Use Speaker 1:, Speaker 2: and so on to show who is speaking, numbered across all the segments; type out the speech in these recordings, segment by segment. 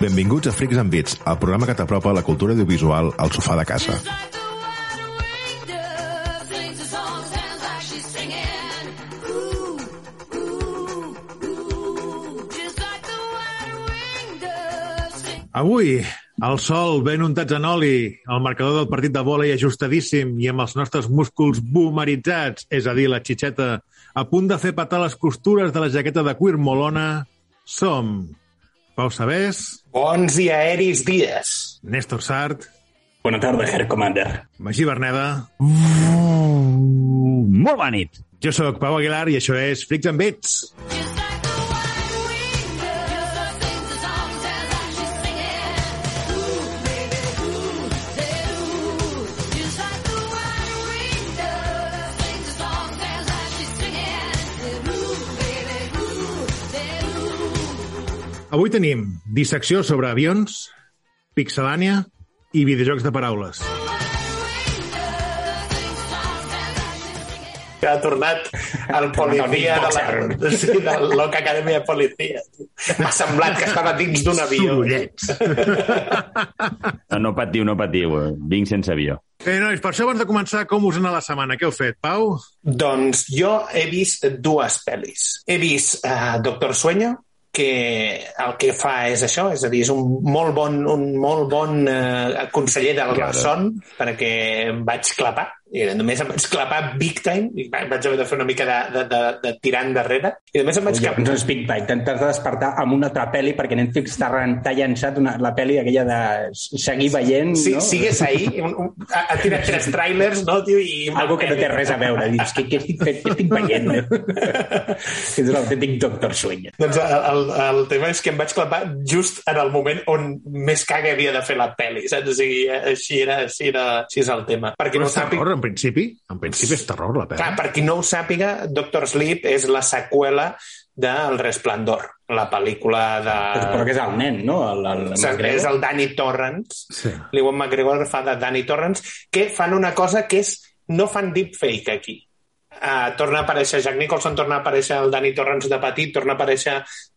Speaker 1: Benvinguts a Freaks and Beats, el programa que t'apropa la cultura audiovisual al sofà de casa.
Speaker 2: Avui, el sol ben untats en oli, el marcador del partit de vòlei ajustadíssim i amb els nostres músculs boomeritzats, és a dir, la xitxeta, a punt de fer patar les costures de la jaqueta de cuir molona, som Pau Sabés,
Speaker 3: Bons i aeris dies.
Speaker 2: Néstor Sart,
Speaker 4: Bona tarda, Herr Commander.
Speaker 2: Magí Berneda,
Speaker 4: Molt bona nit.
Speaker 2: jo sóc Pau Aguilar i això és Freaks and Beats. Avui tenim dissecció sobre avions, pixelània i videojocs de paraules.
Speaker 3: Que ha tornat el policia de la, sí, de l'Oca Acadèmia de Policia. M'ha semblat que estava dins d'un avió.
Speaker 2: Sorollets.
Speaker 4: No, no patiu, no patiu. Vinc sense avió.
Speaker 2: Bé, nois, per això abans de començar, com us ha anat la setmana? Què heu fet, Pau?
Speaker 3: Doncs jo he vist dues pel·lis. He vist uh, Doctor Sueño, que el que fa és això, és a dir, és un molt bon, un molt bon uh, conseller del
Speaker 4: Claro.
Speaker 3: son, perquè em vaig clapar, i només em vaig clapar big time, i va- vaig haver de fer una mica de, de, de, de tirar endarrere, i només em vaig clapar...
Speaker 5: no és Big Bang, t'has de despertar amb una altra pel·li perquè Netflix t'ha llançat una, la pel·li aquella de seguir veient,
Speaker 3: Sí,
Speaker 5: no?
Speaker 3: sigues ahí, un, un, ha, ha tirat tres trailers, no, tio, i...
Speaker 5: Algo que no té res a veure. Dius, què, què, estic, fent? què estic veient? que és l'autèntic Doctor Sueño.
Speaker 3: Doncs el, el, el tema és que em vaig clapar just en el moment on més caga havia de fer la pel·li, saps? O sigui, així era, així era, així és el tema. Perquè
Speaker 2: Però
Speaker 3: no sàpiga...
Speaker 2: en principi? En principi és terror, la
Speaker 3: Clar,
Speaker 2: pel·li.
Speaker 3: per qui no ho sàpiga, Doctor Sleep és la seqüela del Resplendor, la pel·lícula de...
Speaker 5: Però que és el nen, no? El, el, el
Speaker 3: és el Danny Torrance.
Speaker 2: Sí.
Speaker 3: L'Iwan McGregor fa de Danny Torrance, que fan una cosa que és... No fan deepfake aquí. Uh, torna a aparèixer Jack Nicholson, torna a aparèixer el Danny Torrance de petit, torna a aparèixer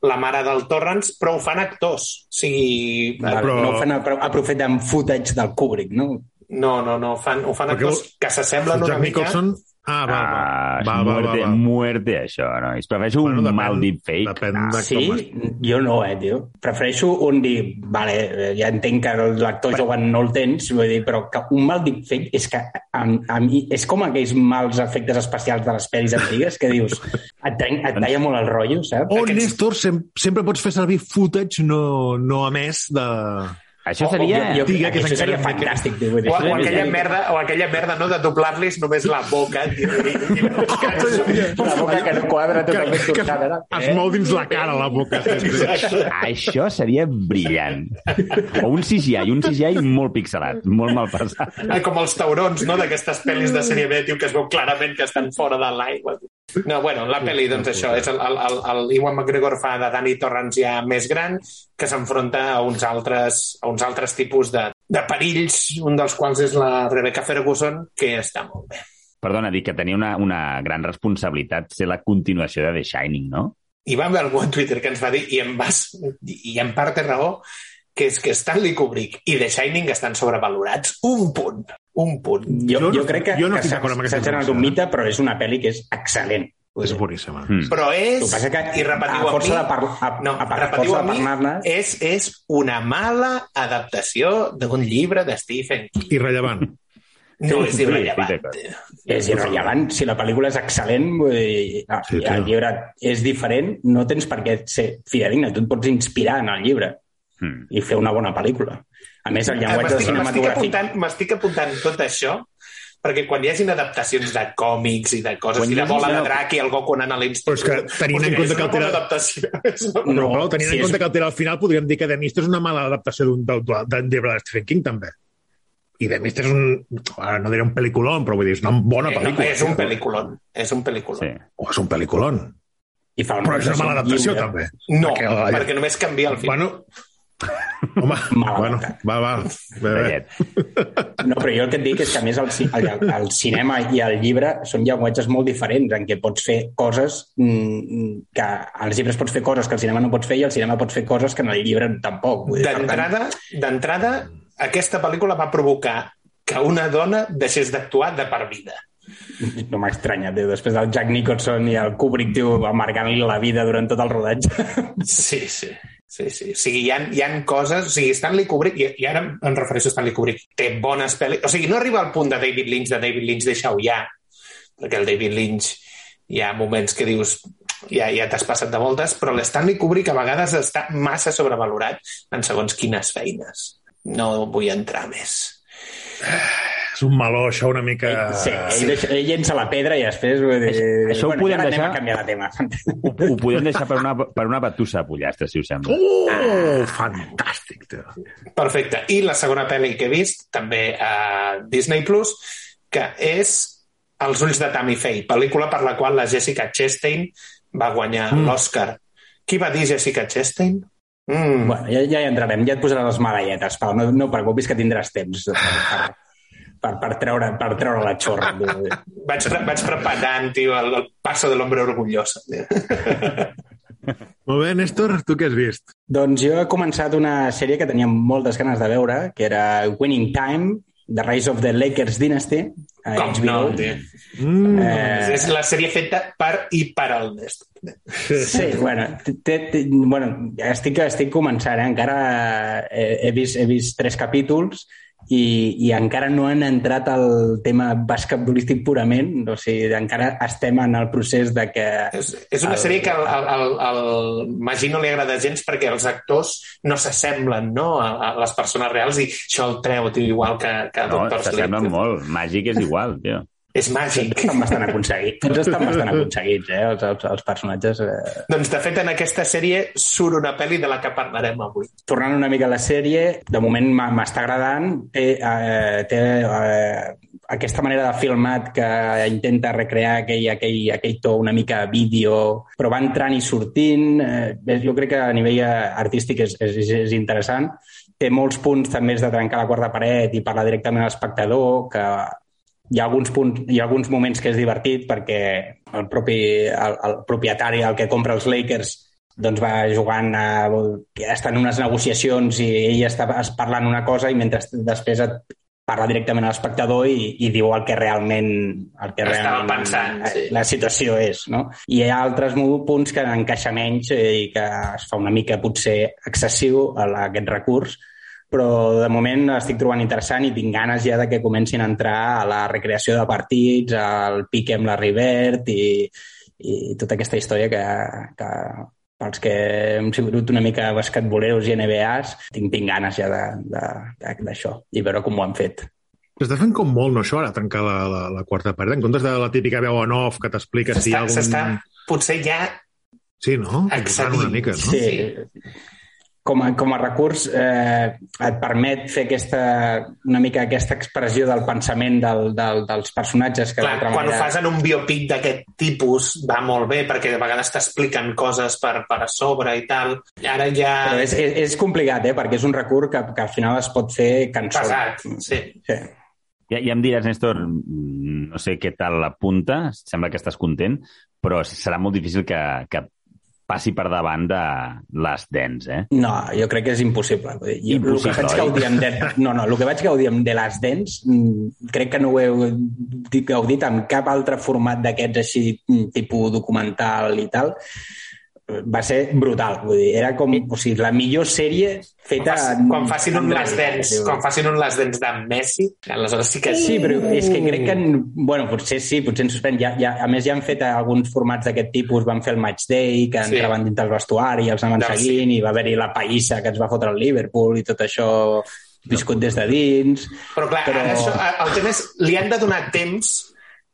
Speaker 3: la mare del Torrance, però ho fan actors. O sigui,
Speaker 5: Val,
Speaker 2: Però-
Speaker 5: No fan apro- aprofiten footage del Kubrick, no?
Speaker 3: No, no, no, fan, ho fan
Speaker 2: Perquè
Speaker 3: actors que s'assemblen una
Speaker 2: Jack
Speaker 3: mica...
Speaker 2: Nicholson... Ah, va, va.
Speaker 4: Ah,
Speaker 2: va, va,
Speaker 4: muerte,
Speaker 2: va, va.
Speaker 4: muerte, això, nois. Prefereixo un
Speaker 2: depèn-
Speaker 4: mal deepfake.
Speaker 2: Depèn
Speaker 4: Ah,
Speaker 2: de
Speaker 5: Sí?
Speaker 2: com es...
Speaker 5: Jo no, eh, tio. Prefereixo un dir, vale, eh, ja entenc que l'actor jove no el tens, vull dir, però que un mal deepfake és que a, a mi, és com aquells mals efectes especials de les pel·lis antigues que dius, et, trenc, et talla molt el rotllo, saps?
Speaker 2: O,
Speaker 3: Aquests-
Speaker 2: Néstor, sem sempre pots fer servir footage no, no emès de...
Speaker 4: Això
Speaker 3: O- o
Speaker 4: seria...
Speaker 5: jo,
Speaker 2: digue que
Speaker 5: això seria fantàstic, dir,
Speaker 3: O, o,
Speaker 5: seria-
Speaker 3: aquella merda, o aquella merda no, de doblar-los només la boca. tio, i, i,
Speaker 5: La boca que no quadra totalment
Speaker 2: que
Speaker 5: torçada, no?
Speaker 2: es mou dins la cara, la boca.
Speaker 4: Això seria brillant. O un CGI, un CGI molt pixelat, molt mal passat.
Speaker 3: Ah, com els taurons, no?, d'aquestes pel·lis de sèrie B, tio, que es veu clarament que estan fora de l'aigua. No, bueno, la pel·li, doncs això, és el, el, el, el Iwan McGregor fa de Danny Torrance ja més gran, que s'enfronta a uns altres, a uns altres tipus de, de perills, un dels quals és la Rebecca Ferguson, que està molt bé.
Speaker 4: Perdona, dic que tenia una, una gran responsabilitat ser la continuació de The Shining, no?
Speaker 3: I va haver algú a Twitter que ens va dir, i en, vas, i en part té raó, que és que Stanley Kubrick i The Shining estan sobrevalorats un punt, un punt.
Speaker 5: Jo,
Speaker 2: Jo no-
Speaker 5: jo crec que,
Speaker 2: jo no
Speaker 5: que s'ha
Speaker 2: amb
Speaker 5: generat un mite, però és una pel·li que és excel·lent.
Speaker 2: És boníssima.
Speaker 4: Mm.
Speaker 3: Però és,
Speaker 5: El que passa que
Speaker 3: i repetiu
Speaker 5: a
Speaker 3: amb
Speaker 5: força
Speaker 3: mi,
Speaker 5: de parla- a-
Speaker 3: no,
Speaker 5: a
Speaker 3: repetiu
Speaker 5: força
Speaker 3: amb
Speaker 5: de
Speaker 3: mi,
Speaker 5: parlar-ne-
Speaker 3: és, és una mala adaptació d'un llibre de Stephen King.
Speaker 2: Irrellevant.
Speaker 3: No
Speaker 5: Sí,
Speaker 3: és
Speaker 4: sí,
Speaker 3: irrellevant.
Speaker 4: sí, d'acord.
Speaker 5: És irrellevant. Si la pel·lícula és excel·lent vull dir, ah,
Speaker 2: Sí,
Speaker 5: el llibre és diferent, no tens per què ser fidedigne. Tu et pots inspirar en el llibre
Speaker 4: Mm.
Speaker 5: i fer una bona pel·lícula. A més, el llenguatge
Speaker 3: M'estic- M'estic
Speaker 5: cinematogràfic...
Speaker 3: apuntant, m'estic apuntant tot això perquè quan hi hagin adaptacions de còmics i de coses,
Speaker 4: Quan
Speaker 3: i de bola de
Speaker 4: no.
Speaker 3: drac i el Goku anant a l'institut...
Speaker 2: Però és que tenint en compte que el
Speaker 3: una adaptació. Una
Speaker 2: No, però tenint
Speaker 5: sí,
Speaker 2: en compte
Speaker 5: és-
Speaker 2: que al final, al final podríem dir que The Mist és una mala adaptació d'un llibre de Stephen King, també. I The Mist és un... Ara no diré un pel·lículon, però vull dir, és una bona
Speaker 3: Eh, no,
Speaker 2: pel·lícula.
Speaker 3: és un pel·lículon. És un pel·lículon.
Speaker 4: Sí.
Speaker 2: O és un pel·lículon.
Speaker 5: I fa
Speaker 2: Però és una mala adaptació,
Speaker 5: llibre.
Speaker 2: també.
Speaker 3: No,
Speaker 2: Perquè la-
Speaker 3: perquè només canvia el film.
Speaker 2: Bueno, Home, bueno, va, va. Bé, bé.
Speaker 5: No, però jo el que et dic és que, a més, el, el, el cinema i el llibre són llenguatges molt diferents, en què pots fer coses mm, que als llibres pots fer coses que al cinema no pots fer i al cinema pots fer coses que en el llibre tampoc.
Speaker 3: D'entrada, d'entrada, aquesta pel·lícula va provocar que una dona deixés d'actuar de per vida.
Speaker 5: no m'ha estranyat, tio. Després del Jack Nicholson i el Kubrick, tio, amargant-li la vida durant tot el rodatge.
Speaker 3: Sí, sí. Sí, sí. O sigui, hi ha, hi ha coses... O sigui, Stanley Kubrick, i, i ara em refereixo a Stanley Kubrick, té bones pel·lis... O sigui, no arriba al punt de David Lynch, de David Lynch, deixa-ho ja, perquè el David Lynch hi ha moments que dius ja, ja t'has passat de voltes, però l'Stanley Kubrick a vegades està massa sobrevalorat en segons quines feines. No vull entrar més.
Speaker 2: És un meló, això, una mica...
Speaker 5: Sí, ell, deixa, ell llença la pedra i després... Vull dir,
Speaker 4: Això ho
Speaker 5: bueno,
Speaker 4: podem
Speaker 5: ja anem
Speaker 4: deixar-
Speaker 5: a canviar de tema.
Speaker 4: Ho, ho podem deixar per una, per una batussa a pollastre, si us sembla.
Speaker 2: Oh, fantàstic, tio.
Speaker 3: Perfecte. I la segona pel·li que he vist, també a Disney+, Plus, que és Els ulls de Tammy Faye, pel·lícula per la qual la Jessica Chastain va guanyar mm. l'Oscar. Qui va dir Jessica Chastain? Mm.
Speaker 5: Bueno, ja, ja hi entrarem, ja et posaré les medalletes, Pau. No, no preocupis que tindràs temps per, per, treure, per treure la xorra.
Speaker 3: Vaig, vaig preparant, tio, el, el passo de l'hombre orgulloso. tio.
Speaker 2: Molt bé, Néstor, tu què has vist?
Speaker 5: doncs jo he començat una sèrie que tenia moltes ganes de veure, que era Winning Time, The Rise of the Lakers Dynasty, a
Speaker 3: Com
Speaker 5: HBO.
Speaker 3: no, tio?
Speaker 2: Mm.
Speaker 5: Eh,
Speaker 3: És la sèrie feta per i per al Néstor.
Speaker 5: Sí, bueno, té, té, bueno estic, estic començant, eh? encara he, he, vist, he vist tres capítols i, i encara no han entrat al tema basquetbolístic purament, o sigui, encara estem en el procés de que...
Speaker 3: És, és una
Speaker 5: El-
Speaker 3: sèrie que al, al, al, al Magí no li agrada gens perquè els actors no s'assemblen no, a, a les persones reals i això el treu, tio, igual que, que
Speaker 4: No,
Speaker 3: Doctor
Speaker 4: s'assemblen
Speaker 3: Sleep.
Speaker 4: molt. Màgic és igual, tio.
Speaker 3: És màgic.
Speaker 5: Estan bastant aconseguits. Tots estan bastant aconseguits, eh? Els, els, els personatges. Eh?
Speaker 3: Doncs, de fet, en aquesta sèrie surt una pel·li de la que parlarem avui.
Speaker 5: Tornant una mica a la sèrie, de moment m'està agradant. Té, eh, té eh, aquesta manera de filmat que intenta recrear aquell, aquell, aquell to una mica vídeo, però va entrant i sortint. Eh, jo crec que a nivell eh, artístic és, és, és interessant. Té molts punts també és de trencar la quarta paret i parlar directament a l'espectador, que hi ha alguns punts, hi ha alguns moments que és divertit perquè el propi el, el propietari, el que compra els Lakers, doncs va jugant a... està en unes negociacions i ell està parlant una cosa i mentre després et parla directament a l'espectador i, i diu el que realment el que
Speaker 3: Estava
Speaker 5: realment
Speaker 3: pensant, sí.
Speaker 5: la situació és, no? I hi ha altres punts que encaixa menys eh, i que es fa una mica potser excessiu a la- aquest recurs, però de moment estic trobant interessant i tinc ganes ja de que comencin a entrar a la recreació de partits, al pique amb la Rivert i, i tota aquesta història que, que pels que hem sigut una mica basquetboleros i NBAs, tinc, tinc ganes ja de- de- de- d'això i veure com ho han fet.
Speaker 2: S'està fent com molt, no, això, ara, trencar la, la, la quarta paret, en comptes de la típica veu en off que t'explica si hi ha algun...
Speaker 3: s'està, potser ja
Speaker 2: Sí, no?
Speaker 3: Excedint.
Speaker 2: Una mica, no?
Speaker 5: Sí. Com a, com a recurs eh, et permet fer aquesta, una mica aquesta expressió del pensament del, del, dels personatges que
Speaker 3: Clar, quan ho
Speaker 5: manera...
Speaker 3: fas en un biopic d'aquest tipus va molt bé perquè de vegades t'expliquen coses per, per a sobre i tal. I ara ja...
Speaker 5: Però és, és, és complicat, eh? perquè és un recurs que, que al final es pot fer cançó.
Speaker 3: pesat, sí.
Speaker 5: Sí.
Speaker 4: Ja, ja em diràs, Néstor, no sé què tal la punta, sembla que estàs content, però serà molt difícil que, que passi per davant de les dents, eh?
Speaker 5: No, jo crec que és impossible. Vull dir, jo,
Speaker 4: Impossible,
Speaker 5: el que vaig gaudir amb de... No, no, el que vaig gaudir amb de les dents crec que no ho heu dit- gaudit amb cap altre format d'aquests així mm, tipus documental i tal. Va ser brutal. Vull dir, era com o sigui, la millor sèrie feta... en-
Speaker 3: quan facin un
Speaker 5: en
Speaker 3: les dents, quan facin un les dents de Messi, aleshores sí que...
Speaker 5: Sí, però és que crec que... Bueno, potser sí, potser en suspèn. Ja, ja, a més, ja han fet alguns formats d'aquest tipus. Van fer el Match Day, que
Speaker 3: Sí.
Speaker 5: entraven dintre el vestuari, els anaven
Speaker 3: Doncs
Speaker 5: seguint, i va haver-hi la païssa que ens va fotre el Liverpool i tot això viscut des de dins.
Speaker 3: Però clar,
Speaker 5: Però-
Speaker 3: això, el tema és, li han de donar temps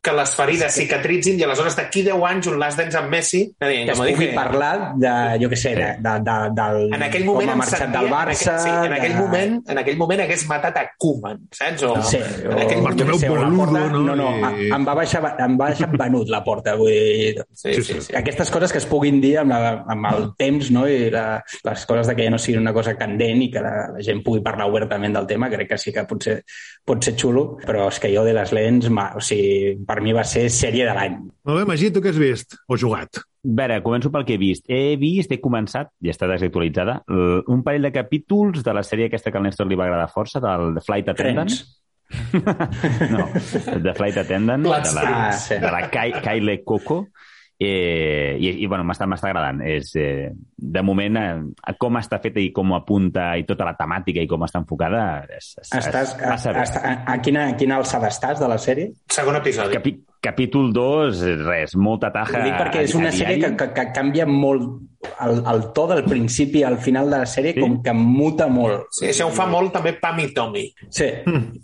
Speaker 3: que les ferides cicatritzin i aleshores d'aquí 10 anys un Last Dance amb Messi...
Speaker 5: Que es pugui parlar de, jo què sé, de, de, de, del,
Speaker 3: en aquell moment
Speaker 5: com ha marxat
Speaker 3: sentia,
Speaker 5: del Barça...
Speaker 3: En aquell, sí, en, aquell
Speaker 5: de...
Speaker 3: moment, en aquell moment hagués matat a Koeman, saps? O,
Speaker 5: Sí,
Speaker 3: en
Speaker 5: o,
Speaker 3: aquell
Speaker 2: Bartomeu
Speaker 5: jo què sé, o
Speaker 2: Boludo,
Speaker 5: porta,
Speaker 2: no?
Speaker 5: no, no,
Speaker 2: I-
Speaker 5: em va baixar, em va baixar venut la porta, vull dir,
Speaker 3: Sí, sí, sí.
Speaker 5: aquestes coses que es puguin dir amb, la, amb el temps no? i la, les coses de que ja no siguin una cosa candent i que la, la gent pugui parlar obertament del tema, crec que sí que pot ser, pot ser xulo, però és que jo de les lents, ma, o sigui, per mi va ser sèrie de l'any.
Speaker 2: Molt bé, Magí, tu què has vist? O jugat?
Speaker 4: A veure, començo pel que he vist. He vist, he començat, i està desactualitzada, un parell de capítols de la sèrie aquesta que al Néstor li va agradar força, del The Flight Attendant.
Speaker 5: Trens.
Speaker 4: no, The Flight Attendant,
Speaker 3: Plats
Speaker 4: de la,
Speaker 5: Ah, sí.
Speaker 4: de la Kai, Kyle Coco. Eh, i, i bueno, m'està agradant. És, eh, de moment, eh, com està feta i com apunta i tota la temàtica i com està enfocada, és, és,
Speaker 5: Estàs,
Speaker 4: és bé.
Speaker 5: a, a, a, quina, a quina alçada estàs de la sèrie?
Speaker 3: Segon episodi.
Speaker 4: Capi, capítol 2, res, molta taja
Speaker 5: Ho dic perquè és una sèrie que, que, que canvia molt el, el to del principi al final de la sèrie,
Speaker 4: Sí.
Speaker 5: com que muta molt.
Speaker 3: Sí, això ho fa molt també Pam i Tommy.
Speaker 5: Sí,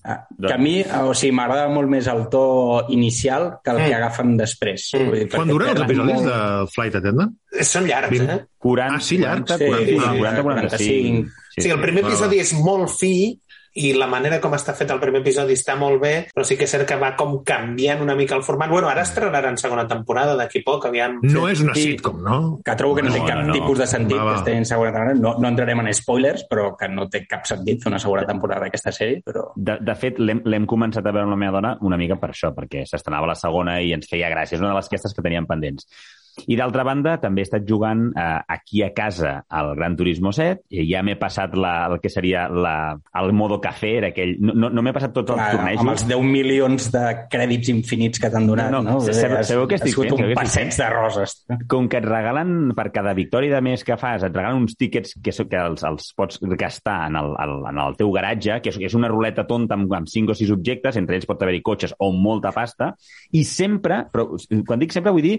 Speaker 5: Ah, que a mi, o sigui, m'agrada molt més el to inicial que el que
Speaker 3: Mm.
Speaker 5: agafen després.
Speaker 3: Mm.
Speaker 5: Vull dir,
Speaker 2: Quan duren els episodis
Speaker 5: molt-
Speaker 2: de Flight Attendant?
Speaker 3: Són llargs,
Speaker 2: Vint.
Speaker 3: eh?
Speaker 4: 40,
Speaker 2: Ah, sí, llarg.
Speaker 4: 40,
Speaker 5: Sí,
Speaker 4: 40,
Speaker 5: sí,
Speaker 4: 40, 45.
Speaker 3: Sí, sí, el primer episodi és molt fi i la manera com està fet el primer episodi està molt bé, però sí que és cert que va com canviant una mica el format. Bueno, ara estrenaran segona temporada d'aquí poc, aviam.
Speaker 2: No és una sitcom, no?
Speaker 5: que trobo que no,
Speaker 4: No,
Speaker 5: té cap
Speaker 4: no, no.
Speaker 5: tipus de sentit
Speaker 2: Va, va.
Speaker 5: que estigui en segona temporada. No, no entrarem en spoilers, però que no té cap sentit fer una segona temporada d'aquesta sèrie, però...
Speaker 4: De, de fet, l'hem començat a veure amb la meva dona una mica per això, perquè s'estrenava la segona i ens feia gràcia. És una de les aquestes que teníem pendents. I d'altra banda, també he estat jugant eh, aquí a casa al Gran Turismo 7 i ja m'he passat la, el que seria la, el modo cafè, era aquell... No, no, no m'he passat tots els tornejos.
Speaker 5: amb els 10 milions de crèdits infinits que t'han donat,
Speaker 4: No,
Speaker 5: no?
Speaker 4: no, sabeu- sabeu què estic
Speaker 5: Ha sigut
Speaker 4: fent?
Speaker 5: un passeig de roses.
Speaker 4: com que et regalen, per cada victòria de més que fas, et regalen uns tíquets que, que els, els pots gastar en el, el, en el teu garatge, que és, és una ruleta tonta amb, amb 5 o 6 objectes, entre ells pot haver-hi cotxes o molta pasta, i sempre, però quan dic sempre vull dir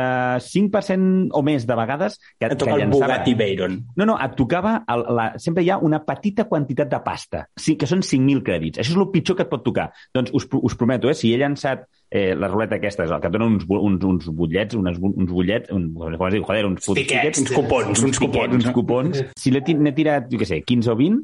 Speaker 4: 95% o més de vegades que,
Speaker 5: Et
Speaker 4: que
Speaker 5: toca el
Speaker 4: llançava...
Speaker 5: Bugatti Veyron.
Speaker 4: No, no, et tocava... El, la, sempre hi ha una petita quantitat de pasta, sí, que són 5.000 crèdits. Això és el pitjor que et pot tocar. Doncs us, us prometo, eh, si he llançat eh, la ruleta aquesta, és el que et dona uns, uns, uns butllets, unes, uns butllets, un, com es diu, joder, uns fut-
Speaker 3: Tiquets.
Speaker 5: Uns cupons, uns
Speaker 4: tiquets,
Speaker 5: cupons.
Speaker 4: uns cupons. Si n'he tirat, jo què sé, 15 o 20,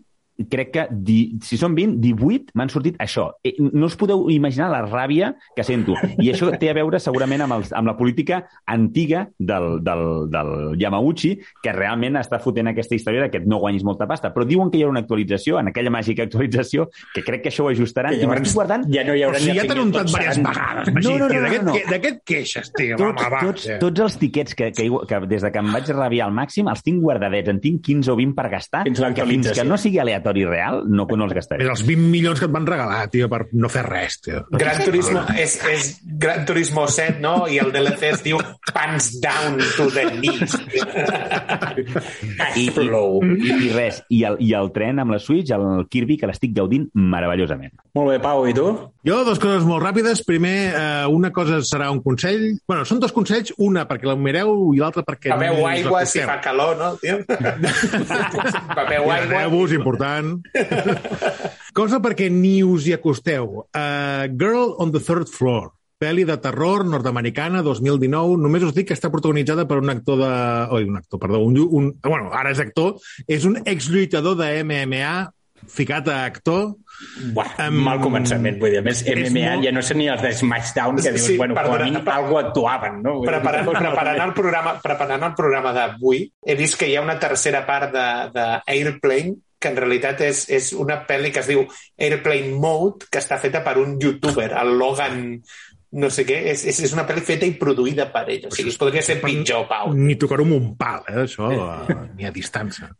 Speaker 4: crec que, di, si són 20, 18 m'han sortit això. Eh, No us podeu imaginar la ràbia que sento. I això té a veure segurament amb, els, amb la política antiga del, del, del Yamauchi, que realment està fotent aquesta història de que no guanyis molta pasta. Però diuen que hi haurà una actualització, en aquella màgica actualització, que crec que això ho ajustaran.
Speaker 5: Que
Speaker 4: I m'estic guardant
Speaker 5: ja no hi haurà
Speaker 2: Però si
Speaker 5: ni
Speaker 2: ja t'han untat diverses vegades, Magí.
Speaker 4: No, no, no, no,
Speaker 2: d'aquest
Speaker 4: no.
Speaker 2: queixes, tio.
Speaker 4: tots,
Speaker 2: home, va,
Speaker 4: tots,
Speaker 2: tio.
Speaker 4: tots els tiquets que, que, que des de que em vaig rabiar al màxim els tinc guardadets, en tinc 15 o 20 per gastar,
Speaker 5: Fins
Speaker 4: que fins que no sigui aleatori real, no, no els gastaré.
Speaker 2: Més els 20 milions que et van regalar, tio, per no fer res, tio.
Speaker 3: Gran Turismo és, és Gran Turismo 7, no? I el DLC es diu Pants Down to the Knees.
Speaker 4: I, i, i, i res, i el, i el tren amb la Switch, el Kirby, que l'estic gaudint meravellosament.
Speaker 5: Molt bé, Pau, i tu?
Speaker 2: Jo, dues coses molt ràpides. Primer, eh, una cosa serà un consell. bueno, són dos consells, una perquè la mireu i l'altra perquè...
Speaker 3: Beveu
Speaker 2: no
Speaker 3: aigua si fa calor, no, tio? Beveu aigua.
Speaker 2: Hidrateu-vos, important. Cosa perquè ni us hi acosteu. Uh, Girl on the Third Floor, pel·li de terror nord-americana 2019. Només us dic que està protagonitzada per un actor de... Oi, un actor, perdó. Un, un, bueno, ara és actor. És un exlluitador de MMA ficat a actor.
Speaker 5: Buah,
Speaker 2: Em-
Speaker 5: mal començament, vull dir. A més,
Speaker 2: És
Speaker 5: MMA
Speaker 2: molt-
Speaker 5: ja no sé ni els de SmackDown, que dius,
Speaker 3: sí,
Speaker 5: bueno, com a
Speaker 3: perdona,
Speaker 5: mínim
Speaker 3: per-
Speaker 5: algo actuaven, no?
Speaker 3: Preparant, preparant, el programa, preparant el programa d'avui, he vist que hi ha una tercera part de, de Airplane que en realitat és, és una pel·li que es diu Airplane Mode, que està feta per un youtuber, el Logan no sé què, és, és, és una pel·li feta i produïda per ell. O sigui, es podria ser pitjor, Pau.
Speaker 2: Ni tocar-ho amb un pal, eh, això, ni a distància.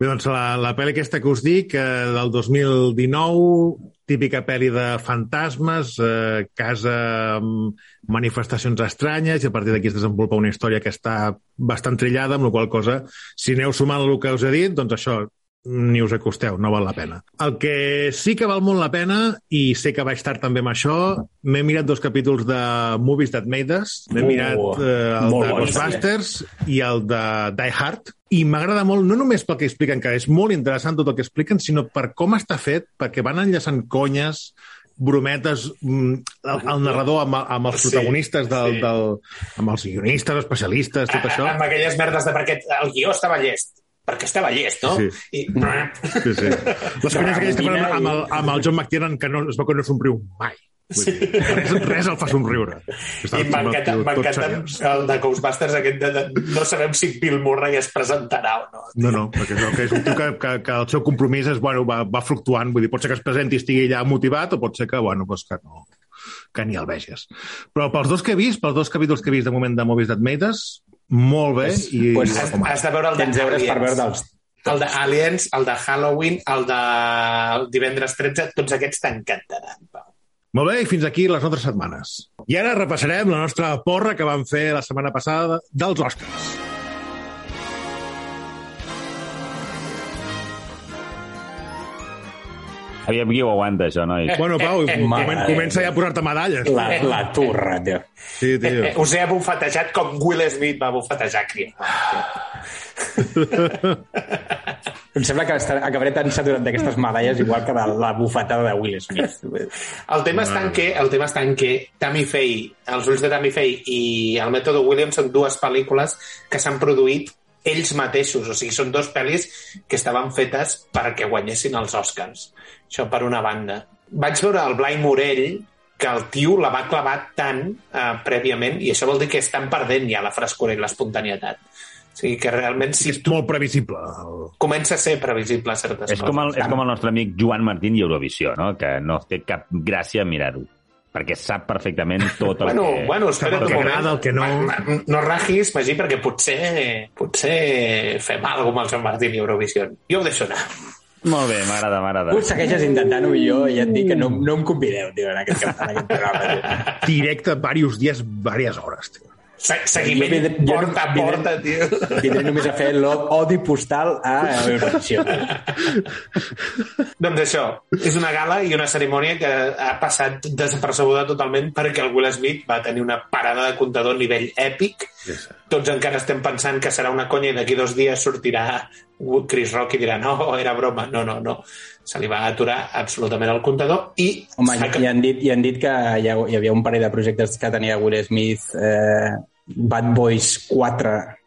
Speaker 2: Bé, doncs la, la pel·li aquesta que us dic, eh, del 2019, típica pel·li de fantasmes, eh, casa amb manifestacions estranyes, i a partir d'aquí es desenvolupa una història que està bastant trillada, amb la qual cosa, si aneu sumant el que us he dit, doncs això, ni us acosteu, no val la pena. El que sí que val molt la pena, i sé que vaig estar també amb això, m'he mirat dos capítols de Movies That Made Us, m'he
Speaker 5: Uh,
Speaker 2: mirat eh, el
Speaker 5: molt
Speaker 2: de Ghostbusters i el de Die Hard, i m'agrada molt, no només pel que expliquen, que és molt interessant tot el que expliquen, sinó per com està fet, perquè van enllaçant conyes brometes mm, el, el narrador amb, amb els protagonistes del,
Speaker 3: sí.
Speaker 2: del, amb els guionistes, especialistes, tot això.
Speaker 3: Amb aquelles merdes de perquè el guió estava llest. Perquè estava llest, no?
Speaker 2: Sí.
Speaker 3: I...
Speaker 2: Sí, sí. Les conyes aquelles que fan amb el, amb el John McTiernan, que no, es veu que no somriu mai. Dir, res, res el fa somriure. Està
Speaker 3: I m'encanta el de Ghostbusters aquest de, de, no sabem si Bill Murray es presentarà o no.
Speaker 2: No, no, perquè és, que és un tio que, que, que el seu compromís és, bueno, va, va fluctuant. Vull dir, pot ser que es presenti i estigui allà motivat o pot ser que, bueno, doncs que no que ni el vegis. Però pels dos que he vist, pels dos capítols que he vist de moment de Movies That Made Us, molt bé i,
Speaker 5: pues,
Speaker 2: i
Speaker 3: Has,
Speaker 2: recomano.
Speaker 3: has de veure el de
Speaker 5: Tens deures per
Speaker 3: Aliens.
Speaker 5: veure'ls.
Speaker 3: El de Aliens, el de Halloween, el de divendres 13, tots aquests t'encantaran. Pau.
Speaker 2: Molt bé, i fins aquí les nostres setmanes. I ara repassarem la nostra porra que vam fer la setmana passada dels Oscars.
Speaker 4: Aviam qui ho aguanta, això, nois.
Speaker 2: Bueno, Pau,
Speaker 3: eh,
Speaker 2: comen,
Speaker 5: eh,
Speaker 2: comença ja a posar-te medalles.
Speaker 5: La, la turra, tio.
Speaker 2: Sí, tio.
Speaker 3: Eh, us he bufetejat com Will Smith va bufetejar Chris.
Speaker 5: Em sembla que estar, acabaré tan saturat d'aquestes medalles igual que de la bufetada de Will Smith.
Speaker 3: El tema està en què, el tema està en què Tammy Faye, Els ulls de Tammy Faye i El mètode Williams són dues pel·lícules que s'han produït ells mateixos, o sigui, són dos pel·lis que estaven fetes perquè guanyessin els Oscars. Això per una banda. Vaig veure el Blai Morell, que el tio la va clavar tant eh, prèviament, i això vol dir que estan perdent ja la frescura i l'espontanietat. O sigui, que realment si
Speaker 2: És
Speaker 3: tu
Speaker 2: molt previsible. El...
Speaker 3: comença a ser previsible certes
Speaker 4: És com, el,
Speaker 3: coses.
Speaker 4: és com el nostre amic Joan Martín i Eurovisió, no? que no té cap gràcia mirar-ho, perquè sap perfectament tot el
Speaker 3: Bueno,
Speaker 4: que...
Speaker 3: bueno, espera't
Speaker 2: el
Speaker 3: un
Speaker 2: que
Speaker 3: moment.
Speaker 2: agrada, el que no.
Speaker 3: Ma- ma- No ragis, Magí, perquè potser, potser fem alguna cosa amb el Joan Martín i Eurovisió. Jo ho deixo anar.
Speaker 4: Molt bé, m'agrada, m'agrada.
Speaker 5: Ho segueixes intentant-ho i jo ja et dic que no, no em convideu, tio, en aquest, en aquest programa. Tio.
Speaker 2: Directe, diversos dies, diverses hores, tio.
Speaker 3: Se seguiment
Speaker 5: Jo
Speaker 3: porta a
Speaker 5: vindré-
Speaker 3: porta, tio.
Speaker 5: Vindré només a fer l'odi postal a Eurovisió.
Speaker 3: doncs això, és una gala i una cerimònia que ha passat desapercebuda totalment perquè el Will Smith va tenir una parada de comptador a nivell èpic. Tots encara estem pensant que serà una conya i d'aquí dos dies sortirà Chris Rock i dirà no, era broma. No, no, no. Se li va aturar absolutament el comptador i...
Speaker 5: Home,
Speaker 3: s'ha
Speaker 5: ja, ja, han dit, ja han dit que hi, ha, hi havia un parell de projectes que tenia Will Smith, eh, Bad Boys 4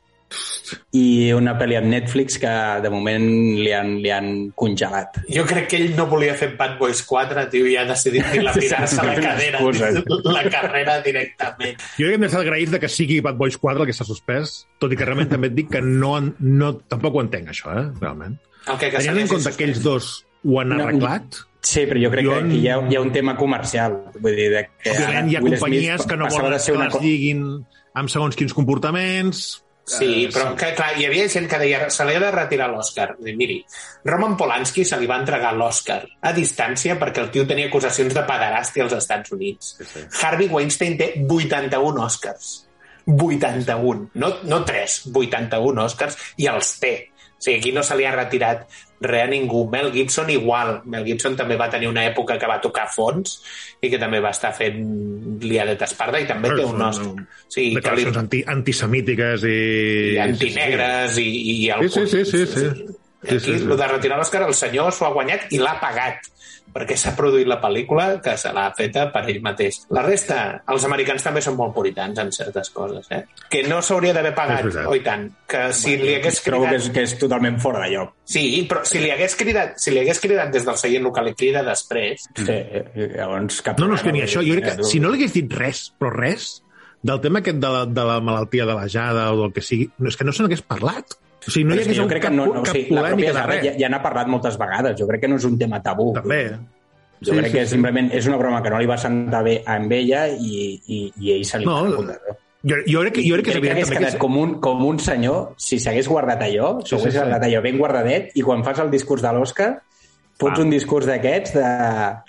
Speaker 5: i una pel·li amb Netflix que de moment li han, li han congelat.
Speaker 3: Jo crec que ell no volia fer Bad Boys 4, tio, i ha decidit dilapidar-se la cadera,
Speaker 5: Excusa.
Speaker 3: la carrera directament.
Speaker 2: Jo crec que hem d'estar agraïts de que sigui Bad Boys 4 el que s'ha suspès, tot i que realment també et dic que no, no, tampoc ho entenc, això, eh, realment.
Speaker 3: El que, que
Speaker 2: Tenint en compte que ells dos ho han
Speaker 5: No,
Speaker 2: arreglat,
Speaker 5: Sí, però jo crec
Speaker 2: Jo
Speaker 5: que
Speaker 2: en-
Speaker 5: aquí hi ha, hi ha un tema comercial. Vull dir, de que
Speaker 2: òbviament hi ha
Speaker 5: Will
Speaker 2: companyies
Speaker 5: Smith
Speaker 2: que no volen
Speaker 5: de ser
Speaker 2: que
Speaker 5: una
Speaker 2: les
Speaker 5: co-
Speaker 2: diguin amb segons quins comportaments...
Speaker 3: Sí, però que, clar, hi havia gent que deia se li ha de retirar l'Oscar. Miri, Roman Polanski se li va entregar l'Oscar a distància perquè el tio tenia acusacions de pederàstia als Estats Units. Sí, sí. Harvey Weinstein té 81 Oscars. 81. No, no 3, 81 Oscars i els té. Sigui, aquí no se li ha retirat res a ningú. Mel Gibson igual. Mel Gibson també va tenir una època que va tocar fons i que també va estar fent liadet esparda i també té un Oscar. O sigui, que li,
Speaker 2: declaracions anti, antisemítiques i...
Speaker 3: i antinegres i, i, i el
Speaker 2: Sí, sí, sí, sí, sí.
Speaker 3: Aquí,
Speaker 2: Sí, sí, sí.
Speaker 3: el de retirar l'Òscar, el senyor s'ho ha guanyat i l'ha pagat perquè s'ha produït la pel·lícula que se l'ha feta per ell mateix. La resta, els americans també són molt puritans en certes coses, eh? Que no s'hauria d'haver pagat, oi tant. Que si li hagués
Speaker 5: Trobo que
Speaker 3: cridat...
Speaker 5: és, que és totalment fora de lloc.
Speaker 3: Sí, però si li hagués cridat, si li hagués cridat des del seient que li crida després,
Speaker 5: Sí, eh, llavors cap
Speaker 2: No, no, és que ni això. Jo crec
Speaker 5: vull
Speaker 2: que si no li hagués dit res, però res, del tema aquest de la, de la malaltia de la jada o del que sigui, no, és que no se n'hagués parlat. O sigui, no hi
Speaker 5: és que
Speaker 2: hagués
Speaker 5: jo crec que
Speaker 2: cap,
Speaker 5: no, no, o
Speaker 2: cap
Speaker 5: sigui, la
Speaker 2: polèmica de res.
Speaker 5: ja, ja n'ha parlat moltes vegades. Jo crec que no és un tema tabú.
Speaker 2: També.
Speaker 5: Jo
Speaker 2: Sí,
Speaker 5: crec
Speaker 2: sí,
Speaker 5: que
Speaker 2: sí.
Speaker 5: simplement és una broma que no li va sentar bé amb ella i, i, i ell se li
Speaker 2: No,
Speaker 5: va.
Speaker 2: Jo, jo crec que, jo crec que
Speaker 5: crec que hagués quedat
Speaker 2: que...
Speaker 5: com un, com un senyor si s'hagués guardat allò,
Speaker 2: Sí,
Speaker 5: s'ho
Speaker 2: sí,
Speaker 5: hagués
Speaker 2: sí.
Speaker 5: guardat allò ben guardadet i quan fas el discurs de l'Oscar fots
Speaker 2: Ah.
Speaker 5: un discurs d'aquests de,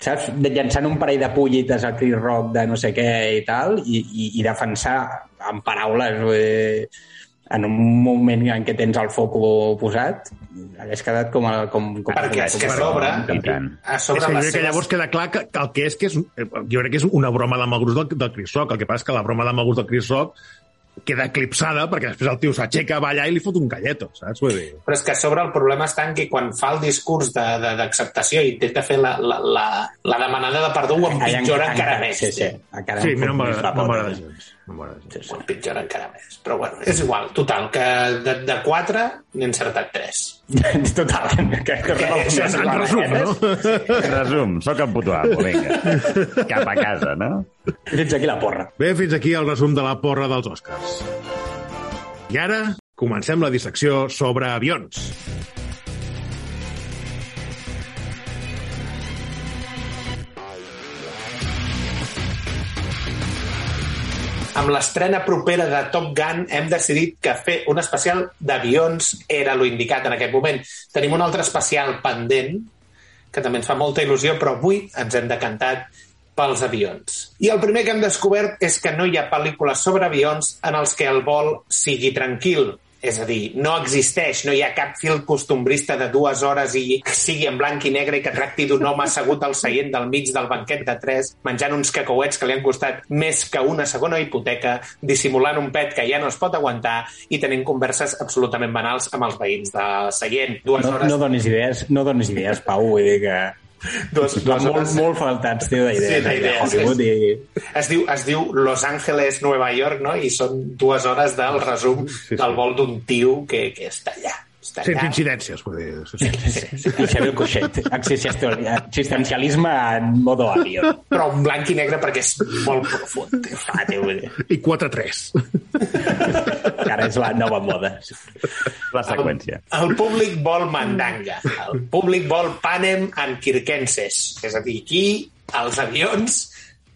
Speaker 5: saps, de llançant un parell de pollites al Chris Rock de no sé què i tal i, i, i defensar en paraules dir, en un moment en què tens el foc posat hagués quedat com, a, com, com
Speaker 3: perquè és que a sobre, a
Speaker 2: És
Speaker 3: sobre
Speaker 2: que jo
Speaker 3: les
Speaker 2: crec que
Speaker 3: seves...
Speaker 2: llavors queda clar que, que el que és que és... eh, Jo crec que és una broma de mal gust del, del Chris Rock. El que passa és que la broma de mal gust del Chris Rock queda eclipsada perquè després el tio s'aixeca, va allà i li fot un galleto, saps? Vull dir...
Speaker 3: Però és que a sobre el problema està en que quan fa el discurs de- de- d'acceptació i intenta fer la, la, la, la demanada de perdó ho empitjora encara més.
Speaker 5: Sí, sí. Encara
Speaker 2: Sí,
Speaker 5: em
Speaker 2: a mi no m'agrada gens.
Speaker 5: Sí, sí.
Speaker 3: Ho empitjora encara més. Però bueno, és igual. Total, que de, de 4 n'he encertat 3.
Speaker 5: Total, que, que, que,
Speaker 2: Això és en resum, no?
Speaker 4: Resum, sóc en puto amo, vinga. Cap a casa, no?
Speaker 5: Fins aquí la porra.
Speaker 2: Bé, fins aquí el resum de la porra dels Oscars. I ara comencem la dissecció sobre avions.
Speaker 3: Amb l'estrena propera de Top Gun hem decidit que fer un especial d'avions era lo indicat en aquest moment. Tenim un altre especial pendent, que també ens fa molta il·lusió, però avui ens hem decantat pels avions. I el primer que hem descobert és que no hi ha pel·lícules sobre avions en els que el vol sigui tranquil. És a dir, no existeix, no hi ha cap fil costumbrista de dues hores i que sigui en blanc i negre i que tracti d'un home assegut al seient del mig del banquet de tres, menjant uns cacauets que li han costat més que una segona hipoteca, dissimulant un pet que ja no es pot aguantar i tenint converses absolutament banals amb els veïns de seient. Dues
Speaker 5: No,
Speaker 3: hores...
Speaker 5: no donis idees, no donis idees, Pau, vull dir que... Va
Speaker 3: dues
Speaker 5: molt,
Speaker 3: hores...
Speaker 5: molt faltats, tio, d'idees.
Speaker 3: Sí, d'idees,
Speaker 5: Hollywood i...
Speaker 3: Es diu, es diu Los Angeles, Nueva York, no? I són dues hores del resum
Speaker 2: sí.
Speaker 3: del vol d'un tio que, que està allà. Està
Speaker 2: Sense
Speaker 3: allà.
Speaker 2: incidències, vull dir. Sí, sí.
Speaker 3: Sí, sí.
Speaker 5: I Xavier existencial- existencialisme en modo avió.
Speaker 3: Però en blanc i negre perquè és molt profund.
Speaker 5: Ah, tio, vull dir,
Speaker 2: I 4-3.
Speaker 5: que ara és la nova moda.
Speaker 4: La seqüència.
Speaker 3: El públic vol mandanga. El públic vol panem en quirquenses. És a dir, aquí els avions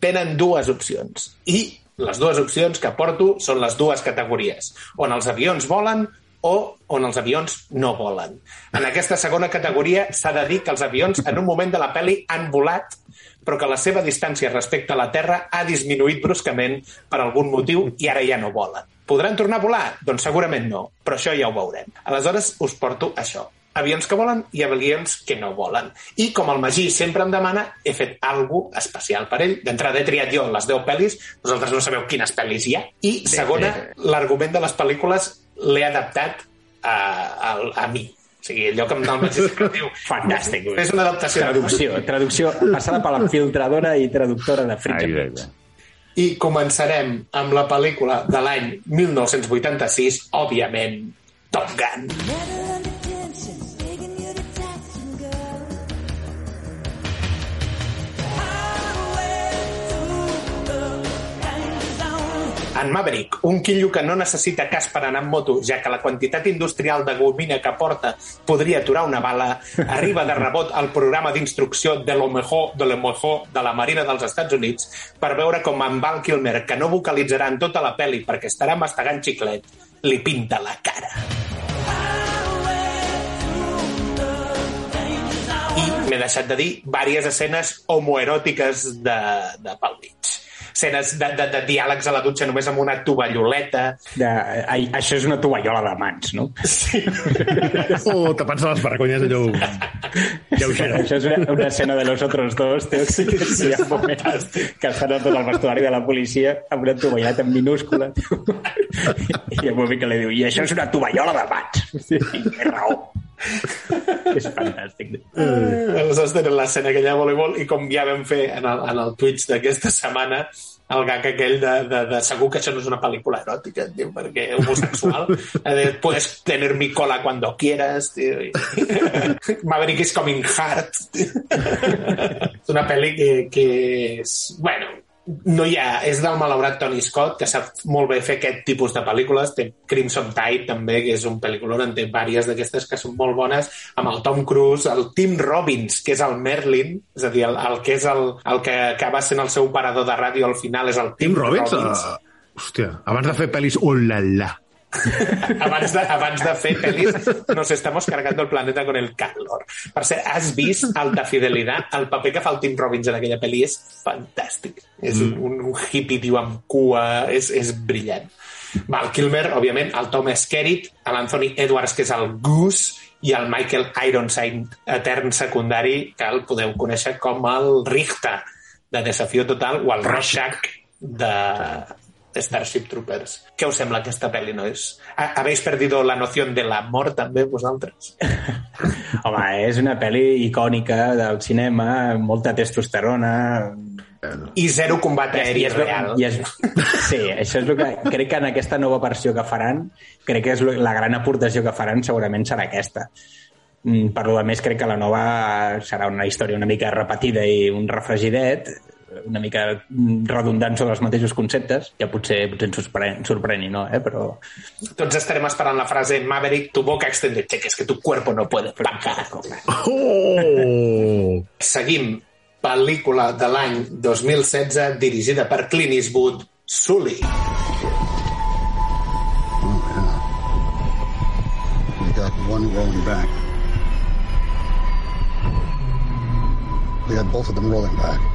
Speaker 3: tenen dues opcions. I les dues opcions que porto són les dues categories. On els avions volen o on els avions no volen. En aquesta segona categoria s'ha de dir que els avions en un moment de la pel·li han volat però que la seva distància respecte a la Terra ha disminuït bruscament per algun motiu i ara ja no volen. Podran tornar a volar? Doncs segurament no, però això ja ho veurem. Aleshores us porto això. Avions que volen i avions que no volen. I com el Magí sempre em demana, he fet algo especial per ell. D'entrada he triat jo les 10 pel·lis, vosaltres no sabeu quines pel·lis hi ha. I segona, l'argument de les pel·lícules l'he adaptat a, a, a mi. O sigui, allò que el Magí diu...
Speaker 5: Fantàstic.
Speaker 3: És una adaptació.
Speaker 5: Traducció, traducció passada per la filtradora i traductora de
Speaker 4: Ah,
Speaker 5: Fritz.
Speaker 4: exacte.
Speaker 3: I començarem amb la pel·lícula de l'any 1986, òbviament, Top Gun. En Maverick, un quillo que no necessita cas per anar amb moto, ja que la quantitat industrial de gomina que porta podria aturar una bala, arriba de rebot al programa d'instrucció de lo mejor de lo mejor de la Marina dels Estats Units per veure com en Val Kilmer, que no vocalitzarà en tota la pel·li perquè estarà mastegant xiclet, li pinta la cara. I m'he deixat de dir diverses escenes homoeròtiques de, de pel mig. Escenes de, de, de diàlegs a la dutxa només amb una tovalloleta.
Speaker 5: De, ai, això és una tovallola de mans, no?
Speaker 3: Sí.
Speaker 2: O tapant-se les vergonyes allò... Lleugera.
Speaker 5: Això és una, una escena de los otros dos, tio, sí, sí, hi ha un moment que estan a tot el vestuari de la policia amb una tovalleta en minúscula. I hi ha un moment que li diu, i això és una tovallola de mans. Sí, té raó. és fantàstic.
Speaker 3: Aleshores tenen l'escena aquella de voleibol i com ja vam fer en el, en el Twitch d'aquesta setmana el gag aquell de, de, de segur que això no és una pel·lícula eròtica, tio, perquè homosexual. De, Puedes tener mi cola cuando quieras, tio. I- Maverick is coming hard. és una pel·li que, que és... Bueno, no hi ha... És del malaurat Tony Scott, que sap molt bé fer aquest tipus de pel·lícules. Té Crimson Tide, també, que és un pel·lículon, en té diverses d'aquestes que són molt bones, amb el Tom Cruise, el Tim Robbins, que és el Merlin, és a dir, el, el que és el, el que acaba sent el seu operador de ràdio al final és el Tim,
Speaker 2: Tim Robbins? Uh, hòstia, abans de fer pel·lis, oh la la.
Speaker 3: abans, de, abans de fer pel·lis nos estamos cargando el planeta con el calor. Per cert, has vist Alta Fidelidad? El paper que fa el Tim Robbins en aquella pel·li és fantàstic. És un, un, un hippie, tio, amb cua, és, és brillant. Val Kilmer, òbviament, el Tom Skerritt, l'Anthony Edwards, que és el Goose, i el Michael Ironside, etern secundari, que el podeu conèixer com el Richter, de Desafío Total, o el Rorschach, de, Starship Troopers. Què us sembla aquesta pel·li, nois? Ha- Habéis perdido la noción de l'amor, també, vosaltres?
Speaker 5: Home, és una pel·li icònica del cinema, molta testosterona...
Speaker 3: I zero combat aeri
Speaker 5: I és,
Speaker 3: real.
Speaker 5: i és, sí, això és el que... Crec que en aquesta nova versió que faran, crec que és la gran aportació que faran segurament serà aquesta. Mm, Per lo més, crec que la nova serà una història una mica repetida i un refregidet, una mica mm, redundant sobre els mateixos conceptes, que potser, potser ens sorpren, sorpreni, no? Eh? Però
Speaker 3: Tots estarem esperant la frase Maverick, tu boca extended, que es que tu cuerpo no puede pagar.
Speaker 2: Oh!
Speaker 3: Seguim. Pel·lícula de l'any 2016 dirigida per Clint Eastwood, Sully.
Speaker 6: One rolling back. We got them rolling back.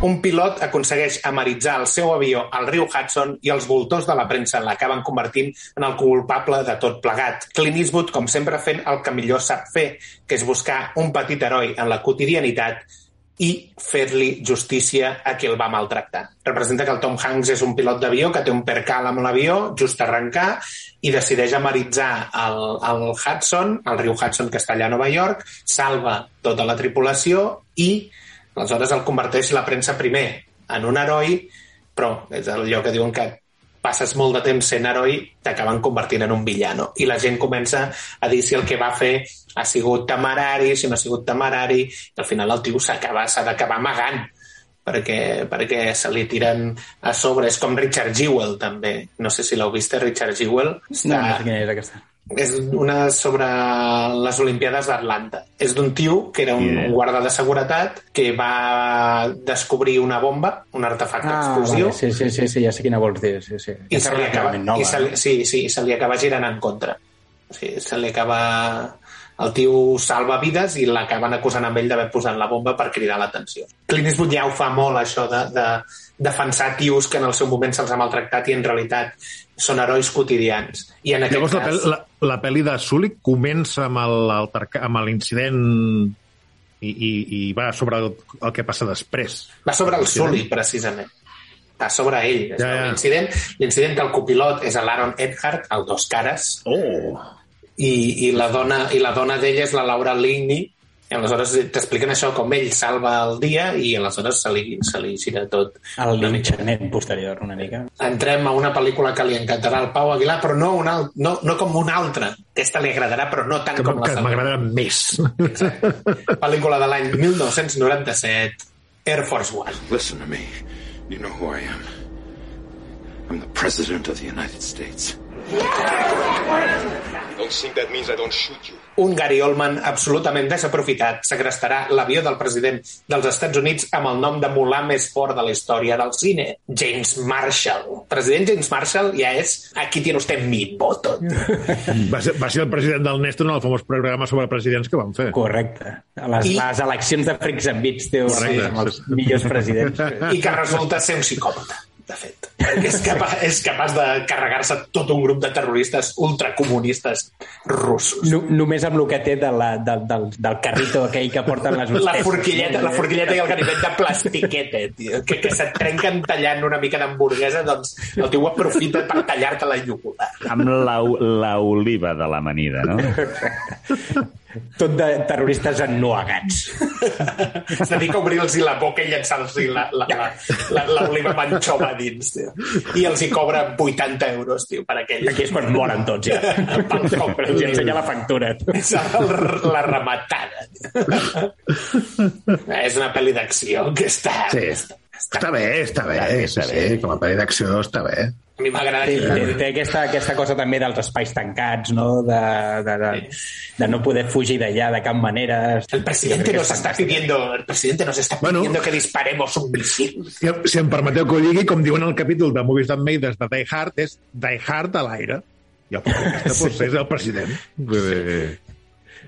Speaker 3: Un pilot aconsegueix amaritzar el seu avió al riu Hudson i els voltors de la premsa l'acaben convertint en el culpable de tot plegat. Clint Eastwood, com sempre, fent el que millor sap fer, que és buscar un petit heroi en la quotidianitat i fer-li justícia a qui el va maltractar. Representa que el Tom Hanks és un pilot d'avió que té un percal amb l'avió, just arrencar, i decideix amaritzar el, el Hudson, el riu Hudson que està allà a Nova York, salva tota la tripulació i aleshores el converteix la premsa primer en un heroi, però és allò que diuen que passes molt de temps sent heroi, t'acaben convertint en un villano. I la gent comença a dir si el que va fer ha sigut temerari, si no ha sigut temerari, i al final el tio s'ha d'acabar amagant perquè, perquè se li tiren a sobre. És com Richard Jewell, també. No sé si l'heu vist, eh, Richard Jewell.
Speaker 5: no, no sé quina és aquesta.
Speaker 3: És una sobre les Olimpiades d'Atlanta. És d'un tio que era un
Speaker 4: Yeah.
Speaker 3: guarda de seguretat que va descobrir una bomba, un artefacte
Speaker 5: Ah,
Speaker 3: explosiu,
Speaker 5: vale, sí, sí, sí, sí, ja sé quina vols dir. Sí, sí.
Speaker 3: i
Speaker 5: Aquesta
Speaker 3: se li
Speaker 5: és
Speaker 3: acaba,
Speaker 5: nova.
Speaker 3: i se li, sí, sí, se li acaba girant en contra. O sigui, se li acaba... El tio salva vides i l'acaben acusant amb ell d'haver posat la bomba per cridar l'atenció. Clint Eastwood ja ho fa molt, això de, de defensar tios que en el seu moment se'ls ha maltractat i en realitat són herois quotidians. I en aquest
Speaker 2: Llavors, la,
Speaker 3: cas...
Speaker 2: pel, la, la pel·li de Sully comença amb el- l'alterca- amb l'incident i, i, i va sobre el, el que passa després.
Speaker 3: Va sobre el Sully, precisament. Va sobre ell.
Speaker 2: Ja, ja.
Speaker 3: L'incident l'incident del copilot és l'Aaron Eckhart, el dos cares,
Speaker 2: Oh!
Speaker 3: I, i la dona, i la dona d'ella és la Laura Ligney, i aleshores t'expliquen això, com ell salva el dia i aleshores se li, se li gira tot.
Speaker 5: El linxament posterior, una mica.
Speaker 3: Entrem a una pel·lícula que li encantarà al Pau Aguilar, però no, una, no, no com una altra. Aquesta li agradarà, però no tant
Speaker 2: Que,
Speaker 3: com la
Speaker 2: que
Speaker 3: següent.
Speaker 2: m'agrada més.
Speaker 3: Pel·lícula de l'any 1997, Air Force One.
Speaker 7: Listen to me. You know who I am. I'm the President of the United States. Don't think that means I don't shoot you.
Speaker 3: un Gary Oldman absolutament desaprofitat segrestarà l'avió del president dels Estats Units amb el nom de mulà més fort de la història del cine, James Marshall. President James Marshall ja és aquí tiene usted mi voto.
Speaker 2: Va ser, va ser el president del Néstor en el famós programa sobre presidents que van fer.
Speaker 5: Correcte. A les,
Speaker 3: I-
Speaker 5: les eleccions de Freaks and Beats,
Speaker 2: Correcte,
Speaker 5: sí, amb els millors presidents.
Speaker 3: I que resulta ser un psicòpata, de fet. Perquè és capaç, és capaç de carregar-se tot un grup de terroristes ultracomunistes russos.
Speaker 5: No, només amb el que té de la, del, del, del carrito aquell que porten les
Speaker 3: La
Speaker 5: hostesses.
Speaker 3: forquilleta, la forquilleta i el ganivet de plastiquete, tio, que, que se't trenquen tallant una mica d'hamburguesa, doncs el teu aprofita per tallar-te la yugular.
Speaker 4: Amb l'oliva de l'amanida, no?
Speaker 5: Tot de terroristes ennuegats.
Speaker 3: Es dedica a obrir-los la boca i llançar-los la, la, la, la, l'oliva manxova a dins, tio. I els hi cobra 80 euros, tio, per aquell.
Speaker 5: Aquí és quan moren tots, ja.
Speaker 3: Pel cop.
Speaker 5: Els ensenya la factura.
Speaker 3: És el, la rematada. és una pel·li d'acció que està...
Speaker 1: Sí.
Speaker 3: està,
Speaker 1: Està bé, està bé.
Speaker 4: Està bé,
Speaker 1: sí,
Speaker 4: està
Speaker 1: sí,
Speaker 4: bé.
Speaker 1: com a pel·li d'acció està bé.
Speaker 3: A mi m'agrada
Speaker 5: Té, té,
Speaker 3: que...
Speaker 5: té aquesta, aquesta cosa també dels espais tancats, no? De, de, de, de no poder fugir d'allà de cap manera.
Speaker 3: El presidente nos está pidiendo, el presidente nos está
Speaker 2: Bueno.
Speaker 3: pidiendo que disparemos un misil.
Speaker 2: Si, si em permeteu que ho digui, com diuen al capítol de Movies That Made Us de Die Hard, és Die Hard a l'aire. I el protagonista sí. és el president. Sí,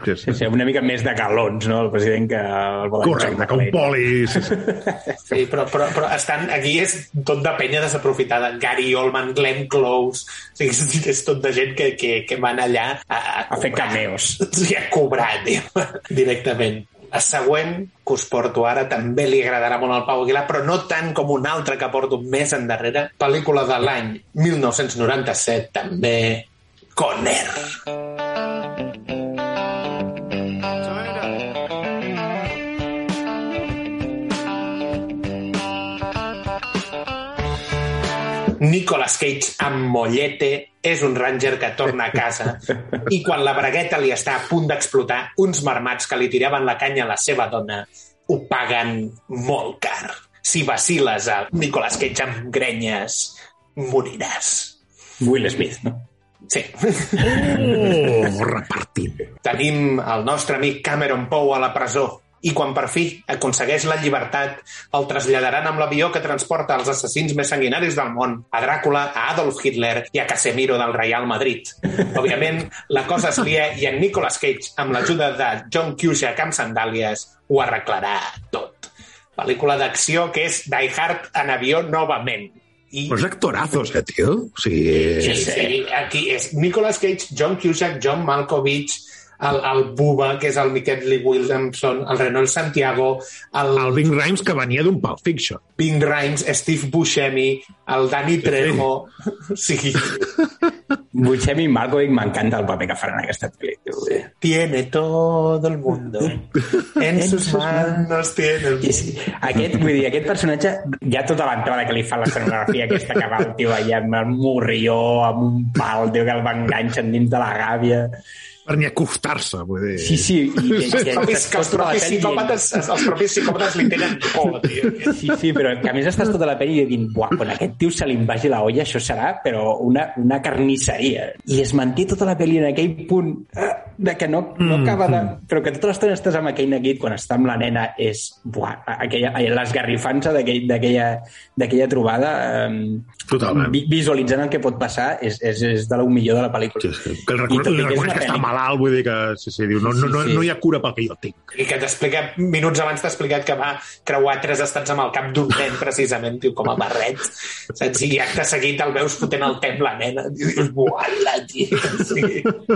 Speaker 2: sí.
Speaker 5: Sí, sí, una mica més de galons, no? El president que el
Speaker 2: Correcte, com poli. Sí, sí.
Speaker 3: Sí, però, però, però estan, aquí és tot de penya desaprofitada. Gary Oldman, Glenn Close... O sigui, és, és tot de gent que, que, que van allà a,
Speaker 5: A fer cameos.
Speaker 3: Sí, a cobrar, tio, directament. La següent, que us porto ara, també li agradarà molt al Pau Aguilar, però no tant com una altra que porto més endarrere. Pel·lícula de l'any 1997, també, Conner. Nicolas Cage amb mollete és un ranger que torna a casa i quan la bragueta li està a punt d'explotar, uns marmats que li tiraven la canya a la seva dona ho paguen molt car. Si vaciles a Nicolas Cage amb grenyes, moriràs.
Speaker 5: Will Smith, no?
Speaker 3: Sí.
Speaker 2: Oh, repartint.
Speaker 3: Tenim el nostre amic Cameron Poe a la presó i quan per fi aconsegueix la llibertat el traslladaran amb l'avió que transporta els assassins més sanguinaris del món, a Dràcula, a Adolf Hitler i a Casemiro del Real Madrid. Òbviament, la cosa es lia i en Nicolas Cage, amb l'ajuda de John Cusack amb sandàlies, ho arreglarà tot. Pel·lícula d'acció que és Die Hard en avió novament. I...
Speaker 2: És actorazos, eh, tio? O sigui...
Speaker 3: Sí, sí, aquí és Nicolas Cage, John Cusack, John Malkovich, el, el Buba, que és el Miquel Lee Williamson, el Renault Santiago, el,
Speaker 2: El Bing Rhymes que venia d'un Pulp Fiction.
Speaker 3: Bing Rhymes, Steve Buscemi, el Danny Trejo... Sí,
Speaker 5: Buscemi i Malkovich m'encanta el paper que faran en aquesta pel·li. tio.
Speaker 3: tiene todo el mundo. En sus manos tiene el
Speaker 5: I sí, aquest, vull dir, aquest personatge, ja tota l'entrada que li fa l'escenografia aquesta que va el tio allà amb el morrió, amb un pal, tio, que el va enganxen dins de la gàbia.
Speaker 2: Per ni acostar-se, vull dir...
Speaker 5: Sí, sí. I, i,
Speaker 3: Els propis, que els propis psicòpates, els propis psicòpates li tenen por, tio.
Speaker 5: Sí, sí, però que a més estàs tota la pel·li dient, buah, quan aquest tio se li vagi la olla, això serà, però una, una carnisseria. I es manté tota la pel·li en aquell punt eh, de que no, no acaba de... Però que tota l'estona estàs amb aquell neguit quan està amb la nena és, buah, aquella, l'esgarrifança d'aquell- d'aquella d'aquella trobada eh,
Speaker 2: Totalment.
Speaker 5: vi- visualitzant el que pot passar és, és, és de lo millor de la pel·lícula.
Speaker 2: Sí, sí. Que el reconeix,
Speaker 5: que
Speaker 2: reconeix
Speaker 5: una
Speaker 2: que està malalt, vull dir que... Sí, sí, diu, no, no, no,
Speaker 5: Sí, sí.
Speaker 2: no hi ha cura pel que jo tinc.
Speaker 3: I que t'explica, minuts abans t'ha explicat que va creuar tres estats amb el cap d'un nen, precisament, tio, com a barret. Saps? I acte seguit el veus fotent el tem la nena. Dius, buala, tio. Sí.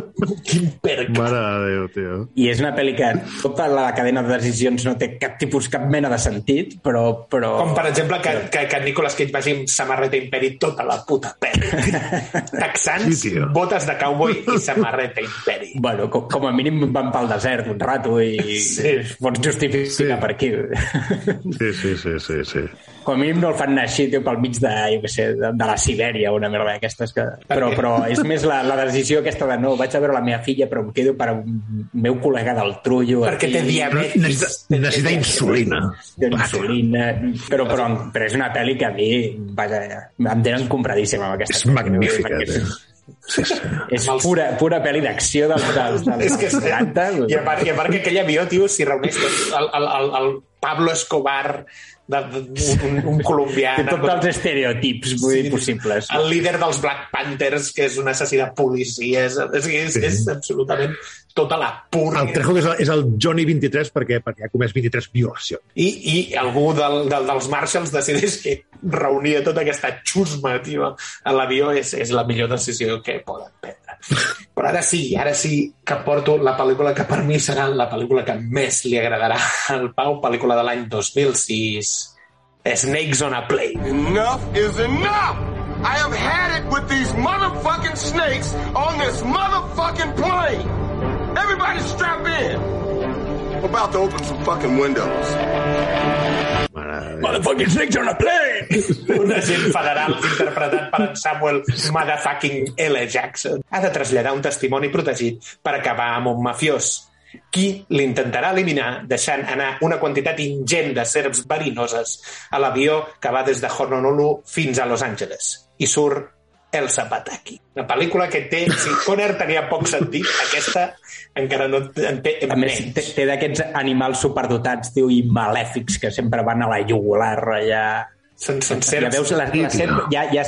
Speaker 3: Quin perca.
Speaker 2: Mare de Déu, tio.
Speaker 5: I és una pel·li que tota la cadena de decisions no té cap tipus, cap mena de sentit, però... però...
Speaker 3: Com, per exemple, que, que, que Nicolas Cage vagi amb samarreta imperi tota la puta pel·li. Texans,
Speaker 2: Sí, tio.
Speaker 3: botes de cowboy i samarreta imperi.
Speaker 5: Bueno, com, com a mínim van pel desert un rato i
Speaker 3: Sí.
Speaker 5: pots justificar
Speaker 2: sí.
Speaker 5: per aquí.
Speaker 2: Sí, sí, sí, sí, sí.
Speaker 5: Com a mínim no el fan anar així, tio, pel mig de, jo què sé, de, de la Sibèria o una merda d'aquestes. Que... Però, però és més la, la decisió aquesta de no, vaig a veure la meva filla però em quedo per un meu col·lega del trullo.
Speaker 3: Perquè
Speaker 5: aquí,
Speaker 3: té diabetis.
Speaker 2: Necessita, necessita insulina.
Speaker 5: de insulina, però, però, però és una pel·li que a mi vaja, em tenen compradíssima amb aquesta
Speaker 2: És
Speaker 5: pel·li,
Speaker 2: magnífica,
Speaker 5: perquè
Speaker 2: tio. Sí, sí.
Speaker 5: És pura, pura pel·li d'acció dels, dels, dels,
Speaker 3: És que és,
Speaker 5: 90.
Speaker 3: i, a part, I a part que aquell avió, tio, reuneix tot el, el, el, el Pablo Escobar, de, de, un, un colombià...
Speaker 5: Té tots els estereotips vull dir, possibles.
Speaker 3: El líder dels Black Panthers, que és un assassí de policies. És, és,
Speaker 2: Sí.
Speaker 3: és absolutament tota la pura.
Speaker 2: El Trejo que és el, és el Johnny 23 perquè, perquè ha comès 23 violacions.
Speaker 3: I, i algú del, del, dels Marshalls decideix que reunir tota aquesta xusma tio, a l'avió és, és la millor decisió que poden prendre. Però ara sí, ara sí que porto la pel·lícula que per mi serà la pel·lícula que més li agradarà al Pau, pel·lícula de l'any 2006, Snakes on a Plane.
Speaker 8: Enough is enough! I have had it with these motherfucking snakes on this motherfucking plane! Everybody strap in! I'm about to open some fucking windows.
Speaker 5: Motherfucking snakes on a plane!
Speaker 3: un agent federal interpretat per en Samuel motherfucking L. Jackson ha de traslladar un testimoni protegit per acabar amb un mafiós qui l'intentarà eliminar deixant anar una quantitat ingent de serps verinoses a l'avió que va des de Honolulu fins a Los Angeles. I surt El Zapataki. Una pel·lícula que té... Si Conner tenia poc sentit, aquesta encara no en té
Speaker 5: A més, té, té d'aquests animals superdotats, tio, i malèfics que sempre van a la jugular allà...
Speaker 3: Són, són
Speaker 5: Ja veus, la, la serp ja, ja,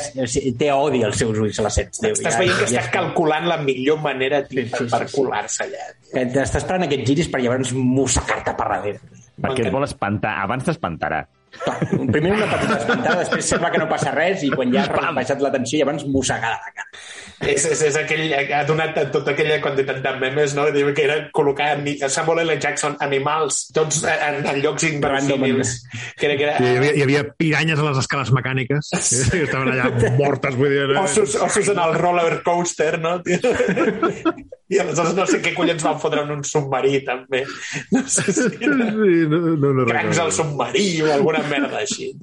Speaker 5: té odi als seus ulls, la serp. Tio.
Speaker 3: Estàs
Speaker 5: ja,
Speaker 3: veient que
Speaker 5: ja,
Speaker 3: està calculant la millor manera tio,
Speaker 5: Sí, sí, sí,
Speaker 3: per
Speaker 5: sí.
Speaker 3: colar-se allà.
Speaker 5: Que T'està esperant aquests giris per llavors mossecar-te per darrere.
Speaker 4: Perquè et vol espantar. Abans t'espantarà.
Speaker 5: Primer una petita espantada, després sembla que no passa res i quan ja ha baixat la tensió llavors mossegada a la cara.
Speaker 3: És, és, és aquell, ha donat tota aquella quantitat de memes, no? Diu que era col·locar ani- Samuel L. Jackson animals, tots en, en llocs inverosímils. Que era, que era,
Speaker 2: Hi havia, hi havia piranyes a les escales mecàniques que estaven allà mortes, vull dir...
Speaker 3: ossos, ossos en el roller coaster, no? I aleshores no sé què collons van fotre en un submarí, també. No sé si era
Speaker 2: Sí, no, no, no
Speaker 3: crancs al submarí o alguna merda així.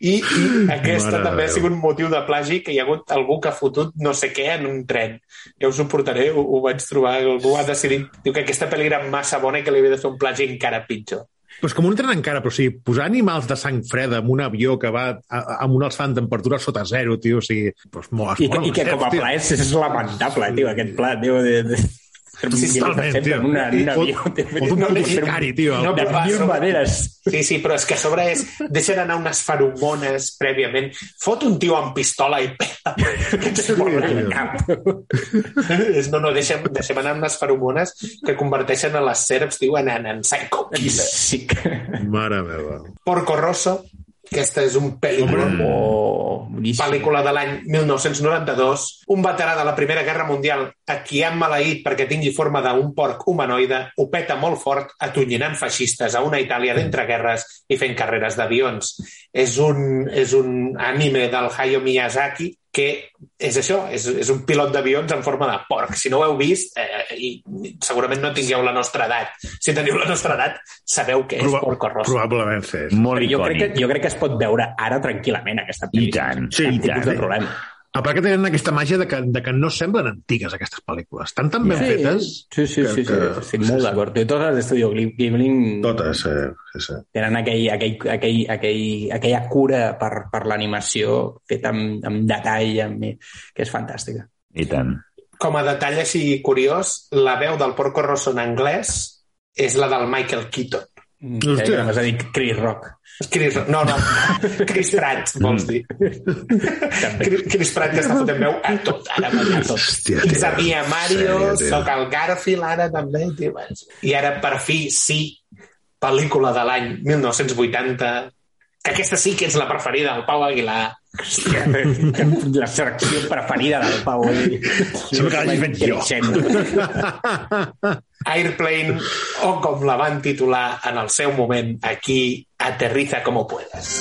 Speaker 3: I, i aquesta
Speaker 2: Mare
Speaker 3: també
Speaker 2: de
Speaker 3: ha sigut un motiu de plagi que hi ha hagut algú que ha fotut no sé què en un tren. Ja us ho portaré, ho, ho vaig trobar. Algú ha decidit diu que aquesta pel·li era massa bona i que li havia de fer un plagi encara pitjor.
Speaker 2: Pues com un tren encara, però o sigui, posar animals de sang freda en un avió que va a, amb un alçant temperatura sota zero, tio, o sigui, pues molt,
Speaker 5: I, que- i que com a pla és, és lamentable, tio, aquest pla, tio, de, de...
Speaker 3: Sí, sí,
Speaker 2: totalment,
Speaker 5: sempre
Speaker 2: tio.
Speaker 5: en una, en un
Speaker 2: Fot-
Speaker 5: avió. tio,
Speaker 2: fot un
Speaker 5: no,
Speaker 2: puto
Speaker 5: no,
Speaker 2: sicari, tio.
Speaker 3: No,
Speaker 5: de
Speaker 3: però va,
Speaker 5: mil
Speaker 3: sobre-
Speaker 5: maneres.
Speaker 3: Sí, sí, però és que a sobre és... Deixen anar unes feromones prèviament. Fot un tio amb pistola i peta. Que ens cap. No, no, deixem, deixem anar unes feromones que converteixen a les serps, tio, en, en, en psycho.
Speaker 5: Sí que...
Speaker 2: Mare meva.
Speaker 3: Porco Rosso, aquesta és un pel·lícula
Speaker 5: Oh, boníssim.
Speaker 3: pel·lícula de l'any 1992, un veterà de la Primera Guerra Mundial a qui han maleït perquè tingui forma d'un porc humanoide, ho peta molt fort atonyinant feixistes a una Itàlia d'entreguerres i fent carreres d'avions. És un, és un anime del Hayao Miyazaki que és això, és, és un pilot d'avions en forma de porc. Si no ho heu vist, eh, i segurament no tingueu la nostra edat. Si teniu la nostra edat, sabeu què és
Speaker 2: Proba
Speaker 3: Porco Rosso.
Speaker 2: probablement sí.
Speaker 4: Molt
Speaker 5: Però jo crec, que, jo crec que es pot veure ara tranquil·lament, aquesta pel·li.
Speaker 4: I tant,
Speaker 2: Sí,
Speaker 4: i tant.
Speaker 5: de problema.
Speaker 2: A part que tenen aquesta màgia de que, de que no semblen antigues, aquestes pel·lícules. Estan tan ben fetes...
Speaker 5: Sí, sí,
Speaker 2: que-
Speaker 5: sí, sí,
Speaker 2: que-
Speaker 5: estic molt d'acord. I totes d'Estudio Ghibli
Speaker 2: Totes, sí, sí, sí.
Speaker 5: tenen aquell, aquell, aquell, aquell, aquella cura per, per l'animació feta amb, amb detall, amb, que és fantàstica.
Speaker 4: I tant.
Speaker 3: Com a detall així curiós, la veu del Porco Rosso en anglès és la del Michael Keaton.
Speaker 2: Hòstia.
Speaker 5: És a dir, Chris Rock.
Speaker 3: Chris, no, no, Chris Pratt, vols dir. Chris, Chris Pratt que està fotent veu a tot, ara a tot.
Speaker 2: Hòstia,
Speaker 3: Ets a
Speaker 2: tio.
Speaker 3: mi a Mario, soc el Garfield ara també, tio. I ara, per fi, sí, pel·lícula de l'any 1980, que aquesta sí que és la preferida del Pau Aguilar.
Speaker 5: Hòstia, la secció preferida del Pau. eh?
Speaker 2: Sembla que l'hagi fet jo.
Speaker 3: Airplane, o com la van titular en el seu moment aquí, Aterriza como puedas.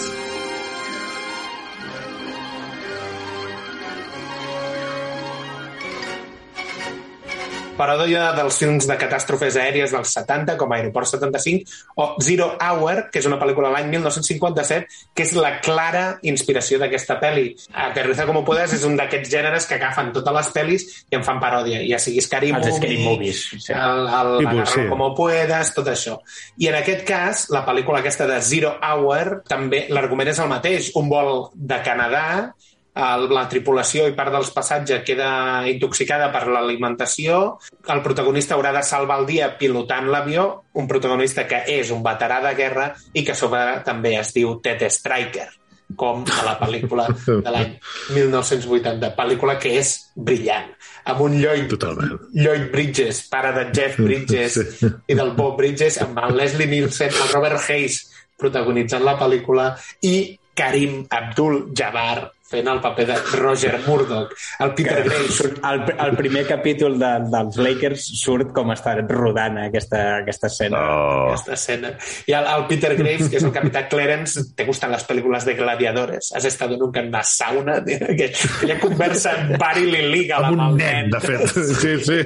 Speaker 3: Paròdia dels films de catàstrofes aèries dels 70, com Aeroport 75, o Zero Hour, que és una pel·lícula de l'any 1957, que és la clara inspiració d'aquesta pel·li. Aterriza como puedas és un d'aquests gèneres que agafen totes les pel·lis i en fan paròdia, ja sigui Scary
Speaker 5: Els
Speaker 3: Movie,
Speaker 5: Scary Movies, sí.
Speaker 3: el, el Agárralo
Speaker 2: sí.
Speaker 3: como puedas, tot això. I en aquest cas, la pel·lícula aquesta de Zero Hour, també l'argument és el mateix. Un vol de Canadà, el, la tripulació i part dels passatges queda intoxicada per l'alimentació, el protagonista haurà de salvar el dia pilotant l'avió, un protagonista que és un veterà de guerra i que sobre també es diu Ted Striker, com a la pel·lícula de l'any 1980, pel·lícula que és brillant, amb un Lloyd
Speaker 2: Totalment.
Speaker 3: Lloyd Bridges, pare de Jeff Bridges
Speaker 2: Sí.
Speaker 3: i del Bob Bridges, amb el Leslie Nielsen, el Robert Hayes protagonitzant la pel·lícula i Karim Abdul-Jabbar fent el paper de Roger Murdoch, el Peter Graves.
Speaker 5: Surt- El, el primer capítol de, dels Lakers surt com està rodant aquesta, aquesta escena.
Speaker 4: Oh.
Speaker 3: Aquesta escena. I el, el Peter Graves, que és el capità Clarence, te gustan las películas de gladiadores? Has estado nunca en una sauna? Que, aquella conversa baril illegal
Speaker 2: Amb
Speaker 3: amb,
Speaker 2: un
Speaker 3: el
Speaker 2: nen, de fet. Sí, sí.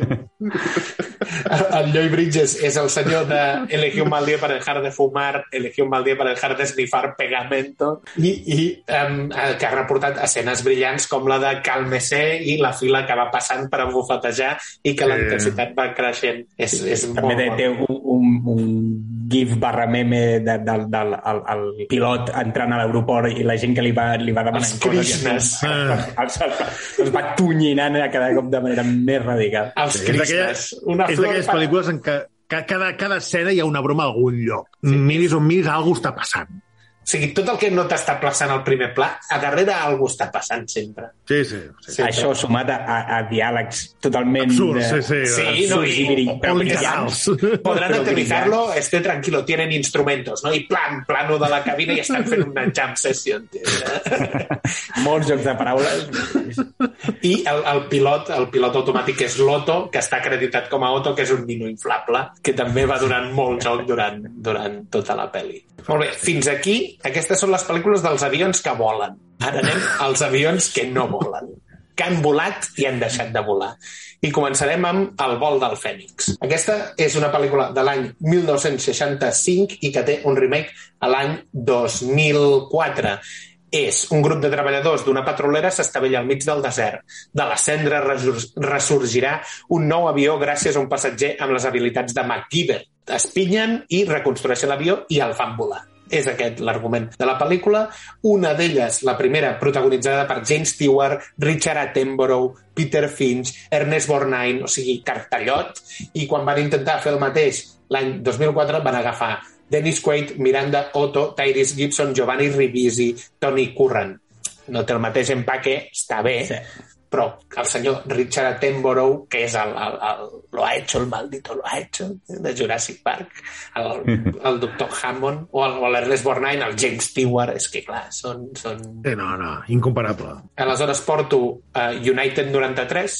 Speaker 3: El Lloyd Bridges és el senyor de elegí un mal dia para dejar de fumar, elegí un mal dia para dejar de snifar pegamento, i, i um, que ha reportat escenes brillants com la de Calmesé i la fila que va passant per embufetejar i que la intensitat va creixent. És, és
Speaker 5: També
Speaker 3: molt
Speaker 5: té, té un, un, un gif barra meme de, del, del el, el pilot entrant a l'aeroport i la gent que li va, li va demanant
Speaker 3: Els
Speaker 5: coses. i els, els, els, els va tonyinant a cada cop de manera més radical.
Speaker 3: Els Krishnas.
Speaker 2: És d'aquelles pel·lícules en què ca- cada, cada escena hi ha una broma a algun lloc. Sí. Miris on miris, alguna està passant.
Speaker 3: Sigui, tot el que no t'està plaçant al primer pla, a darrere algú està passant sempre.
Speaker 2: Sí, sí. sí.
Speaker 3: Sí,
Speaker 5: Això sumat a, a, a diàlegs totalment...
Speaker 2: Absurd,
Speaker 5: eh,
Speaker 2: sí, sí.
Speaker 3: Sí, no, i,
Speaker 2: literals.
Speaker 3: literals. Podran
Speaker 5: Però
Speaker 3: utilizarlo, esté tranquilo, tienen instrumentos, ¿no? Y plan, plano de la cabina i estan fent una jam session. Tio.
Speaker 5: Molts jocs de paraules.
Speaker 3: I el, el pilot, el pilot automàtic és l'Otto, que està acreditat com a Otto, que és un nino inflable, que també va donant molt joc durant, durant tota la pel·li. Molt bé, fins aquí, aquestes són les pel·lícules dels avions que volen. Ara anem als avions que no volen que han volat i han deixat de volar. I començarem amb El vol del Fènix. Aquesta és una pel·lícula de l'any 1965 i que té un remake a l'any 2004 és un grup de treballadors d'una petrolera s'estavella al mig del desert. De la cendra ressorgirà un nou avió gràcies a un passatger amb les habilitats de MacGyver. Espinyen i reconstrueixen l'avió i el fan volar. És aquest l'argument de la pel·lícula. Una d'elles, la primera, protagonitzada per James Stewart, Richard Attenborough, Peter Finch, Ernest Borgnine, o sigui, cartellot, i quan van intentar fer el mateix l'any 2004 van agafar Dennis Quaid, Miranda Otto, Tyrese Gibson, Giovanni Ribisi, Tony Curran. No té el mateix empaque, està bé, sí. Però el senyor Richard Attenborough, que és el, el, el lo ha hecho, el maldito lo ha hecho, de Jurassic Park, el, el doctor Hammond, o el- o l'Ernest Borgnine, el James Stewart, és que clar, són, són
Speaker 2: Eh, no, no, incomparable.
Speaker 3: Aleshores porto uh, United 93,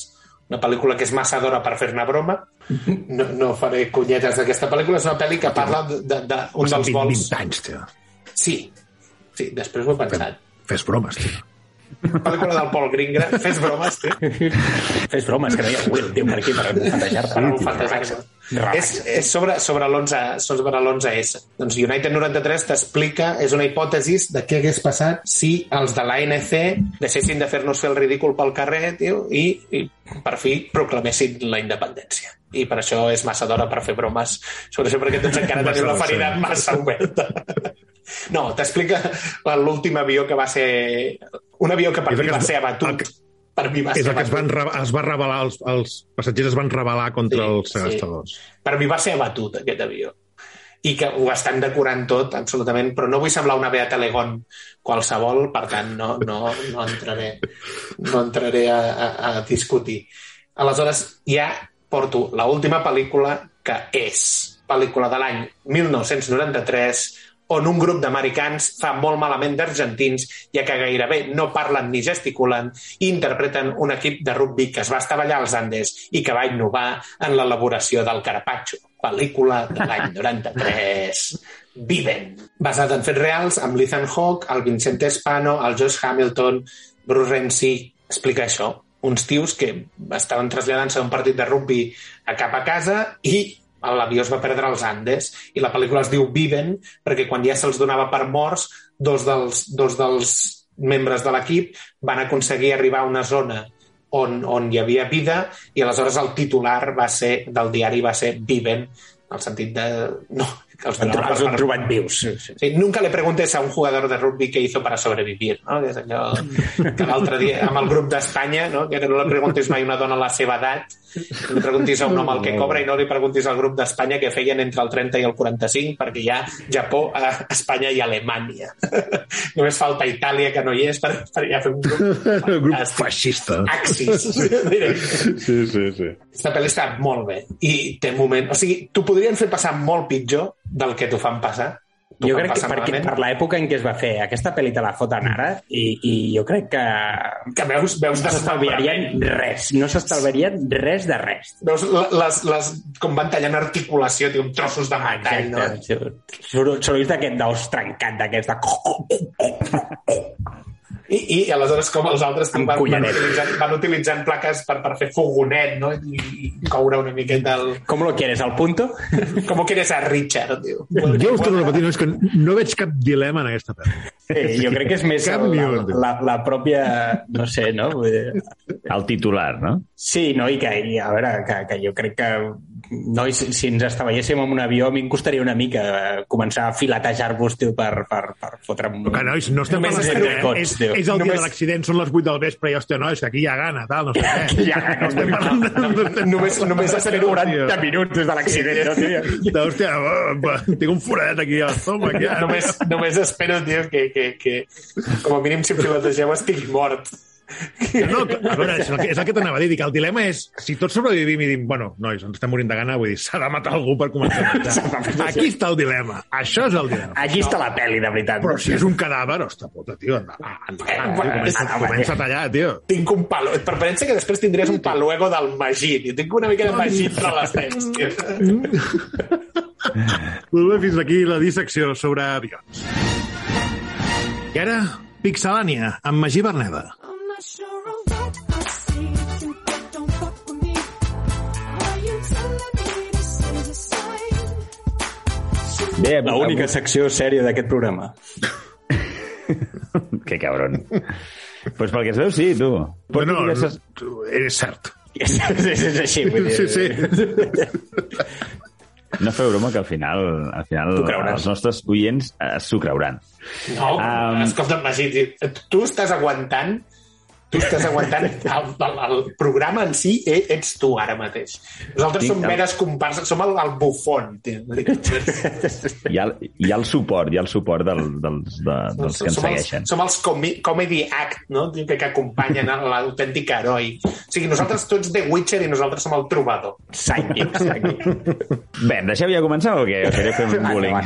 Speaker 3: una pel·lícula que és massa d'hora per fer-ne broma. No, no faré cunyetes d'aquesta pel·lícula. És una pel·li que parla d'un de, de,
Speaker 2: Passat
Speaker 3: dels
Speaker 2: 20,
Speaker 3: vols...
Speaker 2: 20 anys, tio.
Speaker 3: Sí, sí, després ho he pensat.
Speaker 2: Fes bromes, tio.
Speaker 3: Pel·lícula del Paul Greengrass. Fes bromes, tio.
Speaker 5: Fes bromes, que no hi ha Will, tio, per aquí, per fantejar.
Speaker 3: Per un fantasma. És, és sobre, sobre l'11 sobre l'11S. Doncs United 93 t'explica, és una hipòtesi de què hagués passat si els de l'ANC deixessin de fer-nos fer el ridícul pel carrer, tio, i, i per fi proclamessin la independència. I per això és massa d'hora per fer bromes sobre això, perquè tots encara tenim la ferida massa oberta. No, t'explica l'últim avió que va ser... Un avió que per
Speaker 2: És
Speaker 3: mi va ser abatut. Per mi va
Speaker 2: És
Speaker 3: ser
Speaker 2: el que es, van, es va revelar, els, els passatgers es van revelar contra
Speaker 3: Sí,
Speaker 2: els
Speaker 3: sí.
Speaker 2: segastadors.
Speaker 3: per mi va ser abatut aquest avió i que ho estan decorant tot absolutament, però no vull semblar una Beata Legon qualsevol, per tant no, no, no entraré, no entraré a, a, a discutir. Aleshores, ja porto la última pel·lícula que és pel·lícula de l'any 1993 on un grup d'americans fa molt malament d'argentins, ja que gairebé no parlen ni gesticulen, i interpreten un equip de rugby que es va estavellar als Andes i que va innovar en l'elaboració del carpaccio, pel·lícula de l'any 93. Viven, basat en fets reals, amb l'Ethan Hawke, el Vincent Espano, el Josh Hamilton, Bruce Renzi, explica això. Uns tios que estaven traslladant-se d'un partit de rugby a cap a casa i l'avió es va perdre als Andes i la pel·lícula es diu Viven perquè quan ja se'ls donava per morts dos dels, dos dels membres de l'equip van aconseguir arribar a una zona on, on hi havia vida i aleshores el titular va ser del diari va ser Viven en el sentit de... No, que els van trobar
Speaker 5: Els han trobat vius. Sí, sí.
Speaker 3: Sí, nunca le preguntes a un jugador de rugby qué hizo para sobrevivir, no? Que és allò que l'altre dia amb el grup d'Espanya, no? que no li preguntis mai a una dona la seva edat, no preguntis a un home el que cobra i no li preguntis al grup d'Espanya que feien entre el 30 i el 45, perquè hi ha Japó, eh, Espanya i Alemanya. Només falta Itàlia, que no hi és, per, per ja fer un grup
Speaker 2: grup
Speaker 3: fantàstic.
Speaker 2: feixista.
Speaker 3: Axis.
Speaker 2: Sí, sí, sí.
Speaker 3: Aquesta pel·li està molt bé i té moment... O sigui, t'ho podrien fer passar molt pitjor del que t'ho fan passar.
Speaker 5: Jo crec que perquè
Speaker 3: malament.
Speaker 5: per l'època en què es va fer aquesta pel·li te la foten ara i, i jo crec que
Speaker 3: que veus, veus
Speaker 5: no s'estalviarien res, no s'estalviarien res de res.
Speaker 3: Veus les, les, com van tallant articulació, un trossos de metall, no?
Speaker 5: Exacte. Sor- Sorolls d'aquest d'os trencat, d'aquest de...
Speaker 3: I, I aleshores com els altres van, van, utilitzant, van utilitzant plaques per, per fer fogonet, no? I, i coure una miqueta el...
Speaker 5: Com lo quieres, al punto?
Speaker 3: Com quieres a Richard, tio?
Speaker 2: Jo us torno a repetir, no, és que no veig cap dilema en aquesta pel·li.
Speaker 5: Eh, jo crec que és més
Speaker 2: Cap
Speaker 5: la,
Speaker 2: un.
Speaker 5: la, la pròpia... No sé, no? Vull dir,
Speaker 4: El titular, no?
Speaker 5: Sí, no? I que, i a veure, que, que jo crec que nois, si ens estavelléssim en un avió, a mi em costaria una mica eh, començar a filetejar-vos, tio, per, per, per fotre'm...
Speaker 2: Però que, nois, no estem
Speaker 5: Només
Speaker 2: parlant de...
Speaker 5: cots,
Speaker 2: És,
Speaker 5: tio.
Speaker 2: és el dia
Speaker 5: Només-
Speaker 2: de l'accident, són les 8 del vespre i, hòstia, nois, que aquí hi ha gana, tal, no sé què.
Speaker 5: Aquí hi ha gana,
Speaker 2: no estem parlant de... No, estem
Speaker 5: Només, només
Speaker 2: de-
Speaker 5: espero 40
Speaker 2: tio.
Speaker 5: minuts des de l'accident, no, tio?
Speaker 2: Hòstia, va, tinc un foradet aquí a l'estómac, ja.
Speaker 3: només, només espero, tio, que, que, que com a mínim si em filetegeu estigui mort.
Speaker 2: No, que- a veure, és el que, és el que t'anava a dir, dic, el dilema és, si tots sobrevivim i dic, bueno, nois, ens estem morint de gana, vull dir, s'ha de matar algú per començar a menjar. Aquí està el dilema, això és el dilema.
Speaker 5: Aquí està la pel·li, de veritat.
Speaker 2: Però si és un cadàver, ostres puta, tio, endavant, endavant, tio, comença,
Speaker 5: endavant,
Speaker 2: comença a tallar, tio.
Speaker 3: Tinc un palo... Per pensa que després tindries un paluego del Magí. tio. Tinc una mica de Magí entre les dents, tio.
Speaker 2: Molt bé, fins aquí la dissecció sobre avions. I ara, Pixelània, amb Magí Berneda.
Speaker 4: Bé,
Speaker 5: La única secció sèria d'aquest programa.
Speaker 4: Que cabron. pues pel que es veu, sí, tu. Porto
Speaker 2: Bueno,
Speaker 4: diverses...
Speaker 2: és cert.
Speaker 5: És, és, és així, vull dir...
Speaker 2: Sí, sí.
Speaker 4: No feu broma que al final, al final els nostres oients eh, s'ho creuran.
Speaker 3: No,
Speaker 4: Um,
Speaker 3: escolta, Magí, tu estàs aguantant tu estàs aguantant el, el, el programa en si e- ets tu ara mateix. Nosaltres
Speaker 4: Tinc
Speaker 3: som
Speaker 4: el-
Speaker 3: meres comparses, som el, el bufón.
Speaker 4: Hi ha, hi ha el suport, hi ha el suport del, dels, de, dels que ens
Speaker 3: som els,
Speaker 4: segueixen.
Speaker 3: som els comi comedy act, no? Que, que acompanyen l'autèntic heroi. O sigui, nosaltres tots The Witcher i nosaltres som el trobador.
Speaker 5: Psychics, aquí.
Speaker 4: Bé, deixeu ja començar o què? Us faré fer un bullying.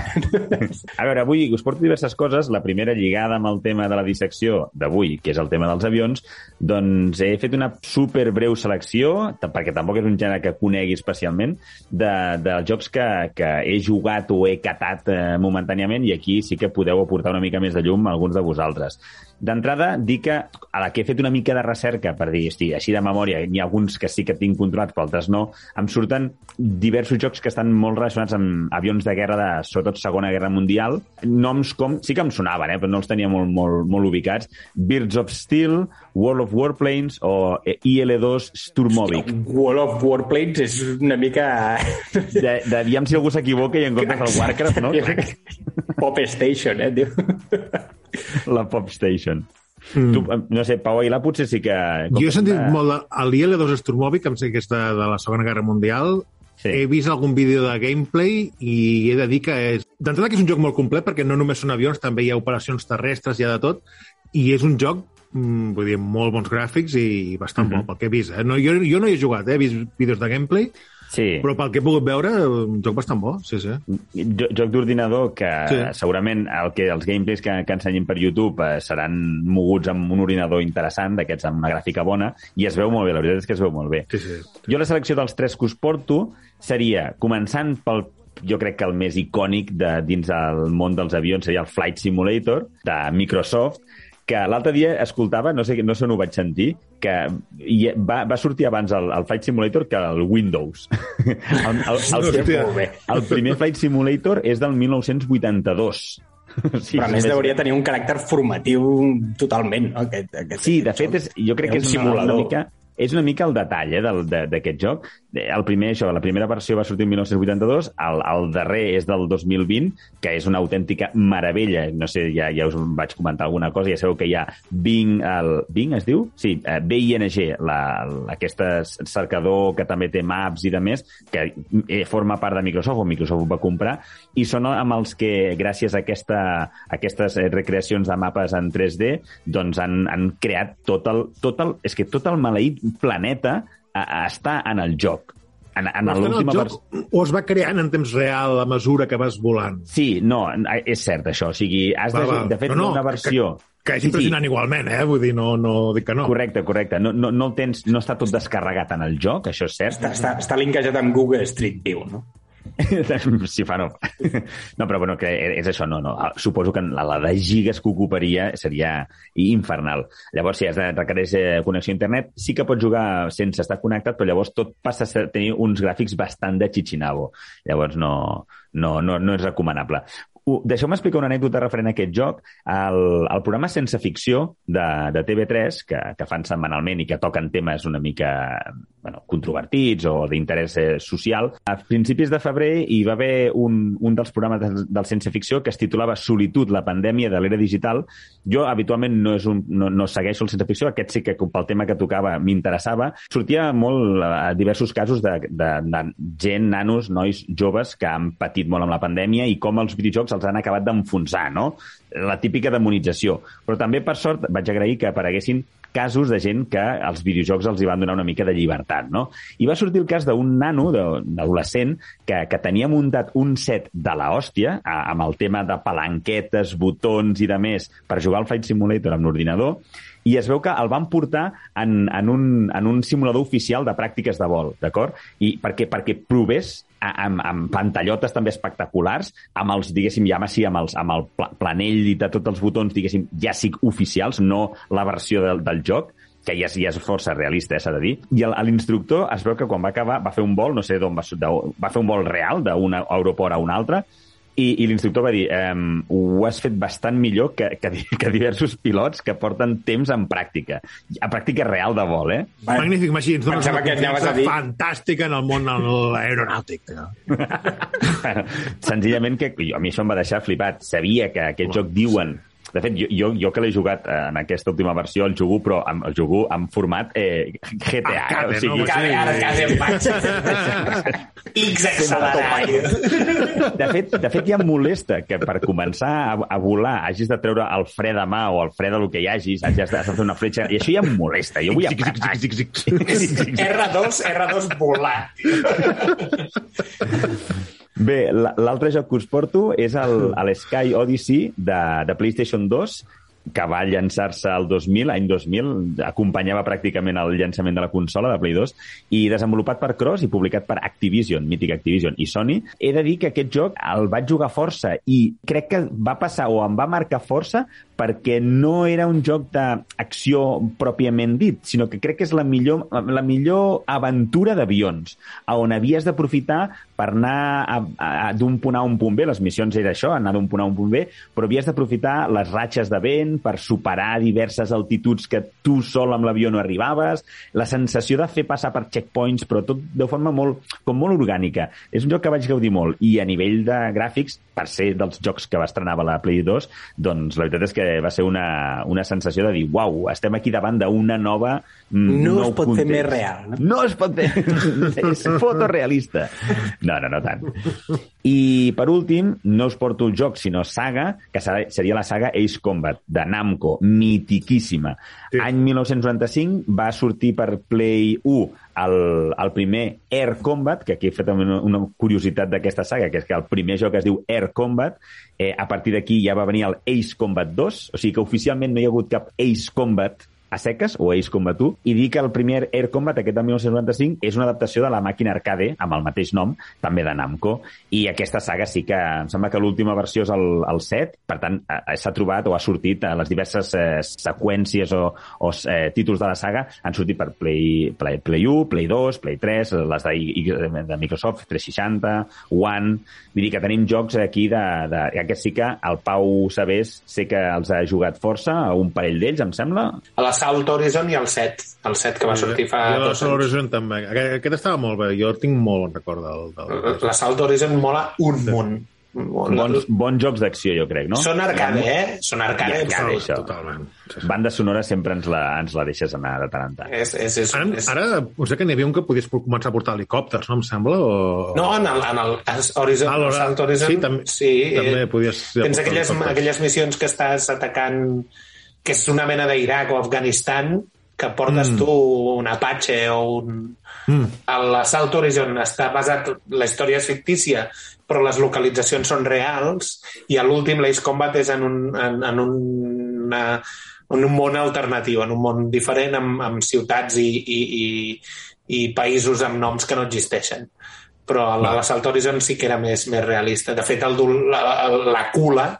Speaker 4: A veure, avui us porto diverses coses. La primera, lligada amb el tema de la dissecció d'avui, que és el tema dels avions, doncs he fet una super breu selecció, perquè tampoc és un gènere que conegui especialment, de, dels jocs que, que he jugat o he catat eh, momentàniament i aquí sí que podeu aportar una mica més de llum a alguns de vosaltres. D'entrada, dir que a la que he fet una mica de recerca per dir, hosti, així de memòria, n'hi ha alguns que sí que tinc controlats, però altres no, em surten diversos jocs que estan molt relacionats amb avions de guerra de, sobretot, Segona Guerra Mundial. Noms com... Sí que em sonaven, eh, però no els tenia molt, molt, molt ubicats. Birds of Steel, World of Warplanes o eh, IL-2 Sturmovik.
Speaker 5: World of Warplanes és una mica...
Speaker 4: De, de, aviam si algú s'equivoca i en comptes del Warcraft, no?
Speaker 5: Pop Station, eh, tio?
Speaker 4: La Pop Station. Mm. Tu, eh, no sé, Pau Aguilar potser sí que...
Speaker 2: Jo he sentit
Speaker 4: Eh,
Speaker 2: molt de... A l'IL-2 Sturmovik, em sé que és de, de la Segona Guerra Mundial,
Speaker 4: Sí.
Speaker 2: he vist algun vídeo de gameplay i he de dir que és... D'entrada que és un joc molt complet perquè no només són avions, també hi ha operacions terrestres, hi ha de tot, i és un joc vull dir, molt bons gràfics i bastant
Speaker 4: Mhm.
Speaker 2: bo pel que he vist. Eh? No, jo, jo no hi he jugat, eh? he vist vídeos de gameplay,
Speaker 4: Sí.
Speaker 2: però pel que he pogut veure, un joc bastant bo, sí, sí.
Speaker 4: Jo- joc d'ordinador que
Speaker 2: Sí.
Speaker 4: segurament el que els gameplays que, que ensenyin per YouTube eh, seran moguts amb un ordinador interessant, d'aquests amb una gràfica bona, i es veu molt bé, la veritat és que es veu molt bé.
Speaker 2: sí, sí.
Speaker 4: Jo la selecció dels tres que us porto seria, començant pel jo crec que el més icònic de, dins el món dels avions seria el Flight Simulator de Microsoft, que l'altre dia escoltava, no sé, no sé on ho vaig sentir, que hi va, va sortir abans el, el Flight Simulator que el Windows. el, el, el, el, el primer Flight Simulator és del 1982. Sí,
Speaker 5: Però a més
Speaker 4: més-
Speaker 5: hauria tenir un caràcter formatiu totalment, no? Aquest, aquest,
Speaker 4: Sí, de fet, és, jo crec que
Speaker 5: un
Speaker 4: és una, una
Speaker 5: simulador.
Speaker 4: mica és una mica el detall eh, d'aquest joc. El primer, això, la primera versió va sortir el 1982, el, el darrer és del 2020, que és una autèntica meravella. No sé, ja, ja us vaig comentar alguna cosa, ja sabeu que hi ha Bing, el, Bing es diu? Sí, eh, B-I-N-G, aquest cercador que també té maps i de més, que eh, forma part de Microsoft, o Microsoft ho va comprar, i són amb els que, gràcies a, aquesta, a aquestes eh, recreacions de mapes en 3D, doncs han, han creat tot el, tot el... És que tot el maleït planeta a, a, està en el joc. En, en l'última
Speaker 2: joc
Speaker 4: versió...
Speaker 2: o es va creant en temps real a mesura que vas volant?
Speaker 4: Sí, no, és cert, això. O sigui, has de,
Speaker 2: Va, va.
Speaker 4: de fet,
Speaker 2: No, no,
Speaker 4: una
Speaker 2: que-
Speaker 4: versió...
Speaker 2: Que és impressionant igualment, eh? Vull dir, no, no dic que no.
Speaker 4: Correcte, correcte. No, no, no, tens, no està tot descarregat en el joc, això és cert.
Speaker 5: Està, està, està linkejat amb Google Street View, no?
Speaker 4: si fa no. No, però bueno, que és això, no, no. Suposo que la, la de gigas que ocuparia seria infernal. Llavors, si has de requereix eh, connexió a internet, sí que pots jugar sense estar connectat, però llavors tot passa a tenir uns gràfics bastant de xichinabo. Llavors no, no, no, no és recomanable. Deixeu-me explicar una anècdota referent a aquest joc. El, el programa Sense Ficció de, de TV3, que, que fan setmanalment i que toquen temes una mica bueno, controvertits o d'interès eh, social, a principis de febrer hi va haver un, un dels programes del, del Sense Ficció que es titulava Solitud, la pandèmia de l'era digital. Jo habitualment no, és un, no, no segueixo el Sense Ficció, aquest sí que pel tema que tocava m'interessava. Sortia molt a diversos casos de, de, de gent, nanos, nois joves que han patit molt amb la pandèmia i com els videojocs els han acabat d'enfonsar, no? La típica demonització. Però també, per sort, vaig agrair que apareguessin casos de gent que els videojocs els hi van donar una mica de llibertat, no? I va sortir el cas d'un nano, de- d'adolescent, que, que tenia muntat un set de la hòstia, amb el tema de palanquetes, botons i de més, per jugar al Flight Simulator amb l'ordinador, i es veu que el van portar en, en, un, en un simulador oficial de pràctiques de vol, d'acord? I perquè, perquè provés amb, amb pantallotes també espectaculars, amb els, diguéssim, ja sí, amb, els, amb el pla- planell i de tots els botons, diguéssim, ja sí oficials, no la versió del, del joc, que ja ja és força realista, eh, s'ha de dir. I l'instructor es veu que quan va acabar va fer un vol, no sé d'on va, va fer un vol real d'un aeroport a un altre, i, i l'instructor va dir ehm, ho has fet bastant millor que, que, que diversos pilots que porten temps en pràctica. A pràctica real de vol, eh?
Speaker 2: Magnífic, Magí, ens dones una confiança
Speaker 5: dir-
Speaker 2: fantàstica en el món de l'aeronàutic.
Speaker 4: Bueno, senzillament que a mi això em va deixar flipat. Sabia que aquest joc diuen... De fet, jo, jo, jo que l'he jugat eh, en aquesta última versió, el jugo, però amb, el jugo en format eh, GTA.
Speaker 2: Arcade,
Speaker 4: o sigui,
Speaker 2: no?
Speaker 3: Quasi em vaig. X accelerat.
Speaker 4: De fet, de fet, ja em molesta que per començar a, a volar hagis de treure el fre de mà o el fre de lo que hi hagis, hagis de, has de fer una fletxa, i això ja em molesta. Jo vull apretar.
Speaker 3: R2, R2 volar.
Speaker 4: Bé, la- l'altre joc que us porto és el, el Sky Odyssey de, de PlayStation 2, que va llançar-se el 2000, any 2000, acompanyava pràcticament el llançament de la consola de Play 2, i desenvolupat per Cross i publicat per Activision, mític Activision i Sony. He de dir que aquest joc el vaig jugar força i crec que va passar o em va marcar força perquè no era un joc d'acció pròpiament dit, sinó que crec que és la millor, la millor aventura d'avions, on havies d'aprofitar per anar d'un punt A un punt B, les missions era això, anar d'un punt A un punt B, però havies d'aprofitar les ratxes de vent per superar diverses altituds que tu sol amb l'avió no arribaves, la sensació de fer passar per checkpoints, però tot de forma molt, com molt orgànica. És un joc que vaig gaudir molt, i a nivell de gràfics, per ser dels jocs que va estrenar la Play 2, doncs la veritat és que va ser una, una sensació de dir, uau, estem aquí davant d'una nova... mm,
Speaker 5: No es pot fer
Speaker 4: context.
Speaker 5: més real, no?
Speaker 4: No es pot fer... és fotorealista. No, no, no tant. I, per últim, no us porto el joc, sinó saga, que seria la saga Ace Combat, de Namco, mitiquíssima.
Speaker 2: Sí.
Speaker 4: Any 1995 va sortir per Play 1 el, el primer Air Combat, que aquí he fet una, una curiositat d'aquesta saga, que és que el primer joc es diu Air Combat, eh, a partir d'aquí ja va venir el Ace Combat 2, o sigui que oficialment no hi ha hagut cap Ace Combat a seques, o Ace Combat 1, i dir que el primer Air Combat, aquest del 1995, és una adaptació de la màquina arcade, amb el mateix nom, també de Namco, i aquesta saga sí que, em sembla que l'última versió és el, el 7, per tant, s'ha trobat o ha sortit a les diverses eh, seqüències o, o eh, títols de la saga, han sortit per Play, Play, Play 1, Play 2, Play 3, les de, de, de Microsoft 360, One... Vull dir que tenim jocs aquí de... de aquest sí que el Pau Sabés sé que els ha jugat força, un parell d'ells, em sembla,
Speaker 3: A l'Assault Horizon i el 7. El 7 que va sortir fa
Speaker 2: Jo
Speaker 3: anys.
Speaker 2: l'Horizon també. Aquest, aquest estava molt bé. Jo tinc molt bon record del... del...
Speaker 3: L'Assault Horizon mola un munt.
Speaker 4: bons, bons jocs d'acció, jo crec, no?
Speaker 3: Són arcade, eh? Són arcade.
Speaker 4: I arcade, això.
Speaker 2: Totalment. Sí, sí.
Speaker 4: Banda sonora sempre ens la, ens la deixes anar de tant en tant.
Speaker 3: És, és, és,
Speaker 2: Ara,
Speaker 3: és...
Speaker 2: ara, us sé que n'hi havia un que podies començar a portar helicòpters, no em sembla? O...
Speaker 3: No, en el, en el Horizon,
Speaker 2: Ah,
Speaker 3: Assault Horizon...
Speaker 2: sí, també-
Speaker 3: sí,
Speaker 2: també
Speaker 3: eh,
Speaker 2: podies-
Speaker 3: Tens
Speaker 2: ja,
Speaker 3: aquelles, aquelles missions que estàs atacant que és una mena d'Iraq o Afganistan que portes
Speaker 2: Mm.
Speaker 3: tu un Apache o un...
Speaker 2: Mm.
Speaker 3: L'Assault Horizon està basat... La història és fictícia, però les localitzacions són reals i a l'últim l'Ace Combat és en un, en, en una, en un món alternatiu, en un món diferent amb, amb ciutats i, i, i, i països amb noms que no existeixen però a l'Assault Horizon sí que era més, més realista. De fet, el, la, la Cula,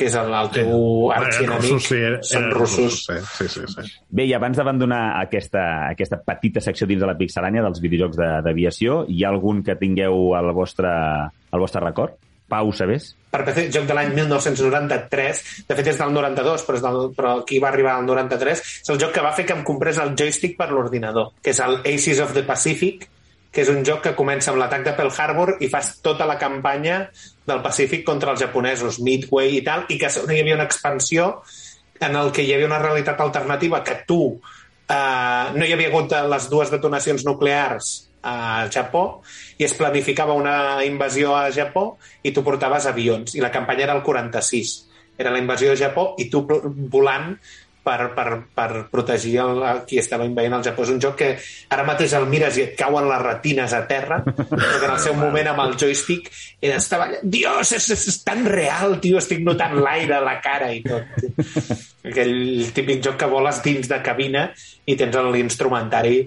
Speaker 3: que és el, el teu arxienemic,
Speaker 2: russos, sí,
Speaker 3: són russos.
Speaker 2: Sí, sí, sí. sí.
Speaker 4: Bé, i abans d'abandonar aquesta, aquesta petita secció dins de la pixelània dels videojocs de- d'aviació, hi ha algun que tingueu al vostre, al vostre record? Pau, sabés?
Speaker 3: per PC, joc de l'any 1993, de fet és del 92, però, és del, però aquí va arribar al 93, és el joc que va fer que em comprés el joystick per l'ordinador, que és el Aces of the Pacific, que és un joc que comença amb l'atac de Pearl Harbor i fas tota la campanya del Pacífic contra els japonesos, Midway i tal, i que hi havia una expansió en el que hi havia una realitat alternativa que tu eh, no hi havia hagut les dues detonacions nuclears a Japó i es planificava una invasió a Japó i tu portaves avions i la campanya era el 46 era la invasió a Japó i tu volant per, per, per protegir el, a qui estava invadint el Japó. És un joc que ara mateix el mires i et cauen les retines a terra, però que en el seu moment amb el joystick era, estava allà, Dios, és, és, és tan real, tio, estic notant l'aire a la cara i tot. Aquell típic joc que voles dins de cabina i tens l'instrumentari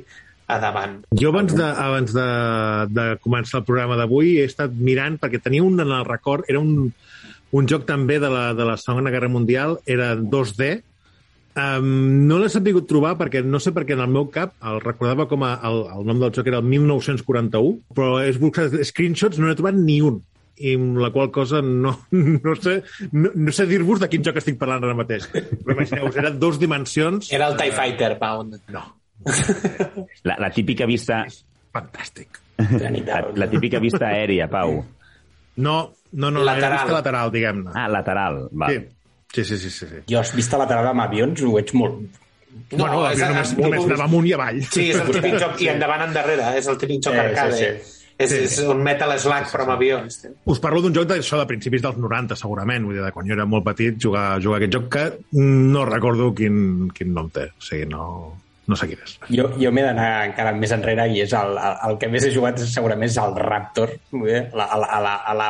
Speaker 3: a davant.
Speaker 2: Jo abans de, abans de, de començar el programa d'avui he estat mirant, perquè tenia un en el record, era un, un joc també de la, de la Segona Guerra Mundial, era 2D, Um, no l'he sabut trobar perquè no sé per què en el meu cap el recordava com a, el, el nom del joc era el 1941, però he buscat screenshots, no n'he trobat ni un i amb la qual cosa no, no sé, no, no sé dir-vos de quin joc estic parlant ara mateix. Però imagineu-vos, era dos dimensions...
Speaker 3: Era el TIE Fighter, Pound.
Speaker 2: No.
Speaker 4: La, la típica vista...
Speaker 2: Fantàstic.
Speaker 4: La, la típica vista aèria, Pau.
Speaker 2: No, no, no,
Speaker 3: Lateral.
Speaker 2: era vista lateral, diguem-ne.
Speaker 4: Ah, lateral, val.
Speaker 2: Sí. Sí, sí, sí, sí, sí.
Speaker 5: Jo, vista lateral amb avions, ho veig molt...
Speaker 2: No, bueno,
Speaker 3: és-
Speaker 2: l'avió només,
Speaker 3: és-
Speaker 2: només anava amunt i avall.
Speaker 3: Sí, és el típic joc, i endavant endarrere, és el típic joc
Speaker 5: Sí,
Speaker 3: arcade.
Speaker 5: sí.
Speaker 3: És,
Speaker 2: Sí,
Speaker 3: és
Speaker 2: sí.
Speaker 3: un Metal Slug, però amb avions.
Speaker 2: Us parlo d'un joc d'això de principis dels 90, segurament. Vull dir, de quan jo era molt petit, jugar, jugar aquest joc que no recordo quin, quin nom té. O sigui, no, no sé quin és.
Speaker 5: Jo, jo m'he d'anar encara més enrere i és el, el, el que més he jugat segurament és el Raptor, eh? a la, a la, a la,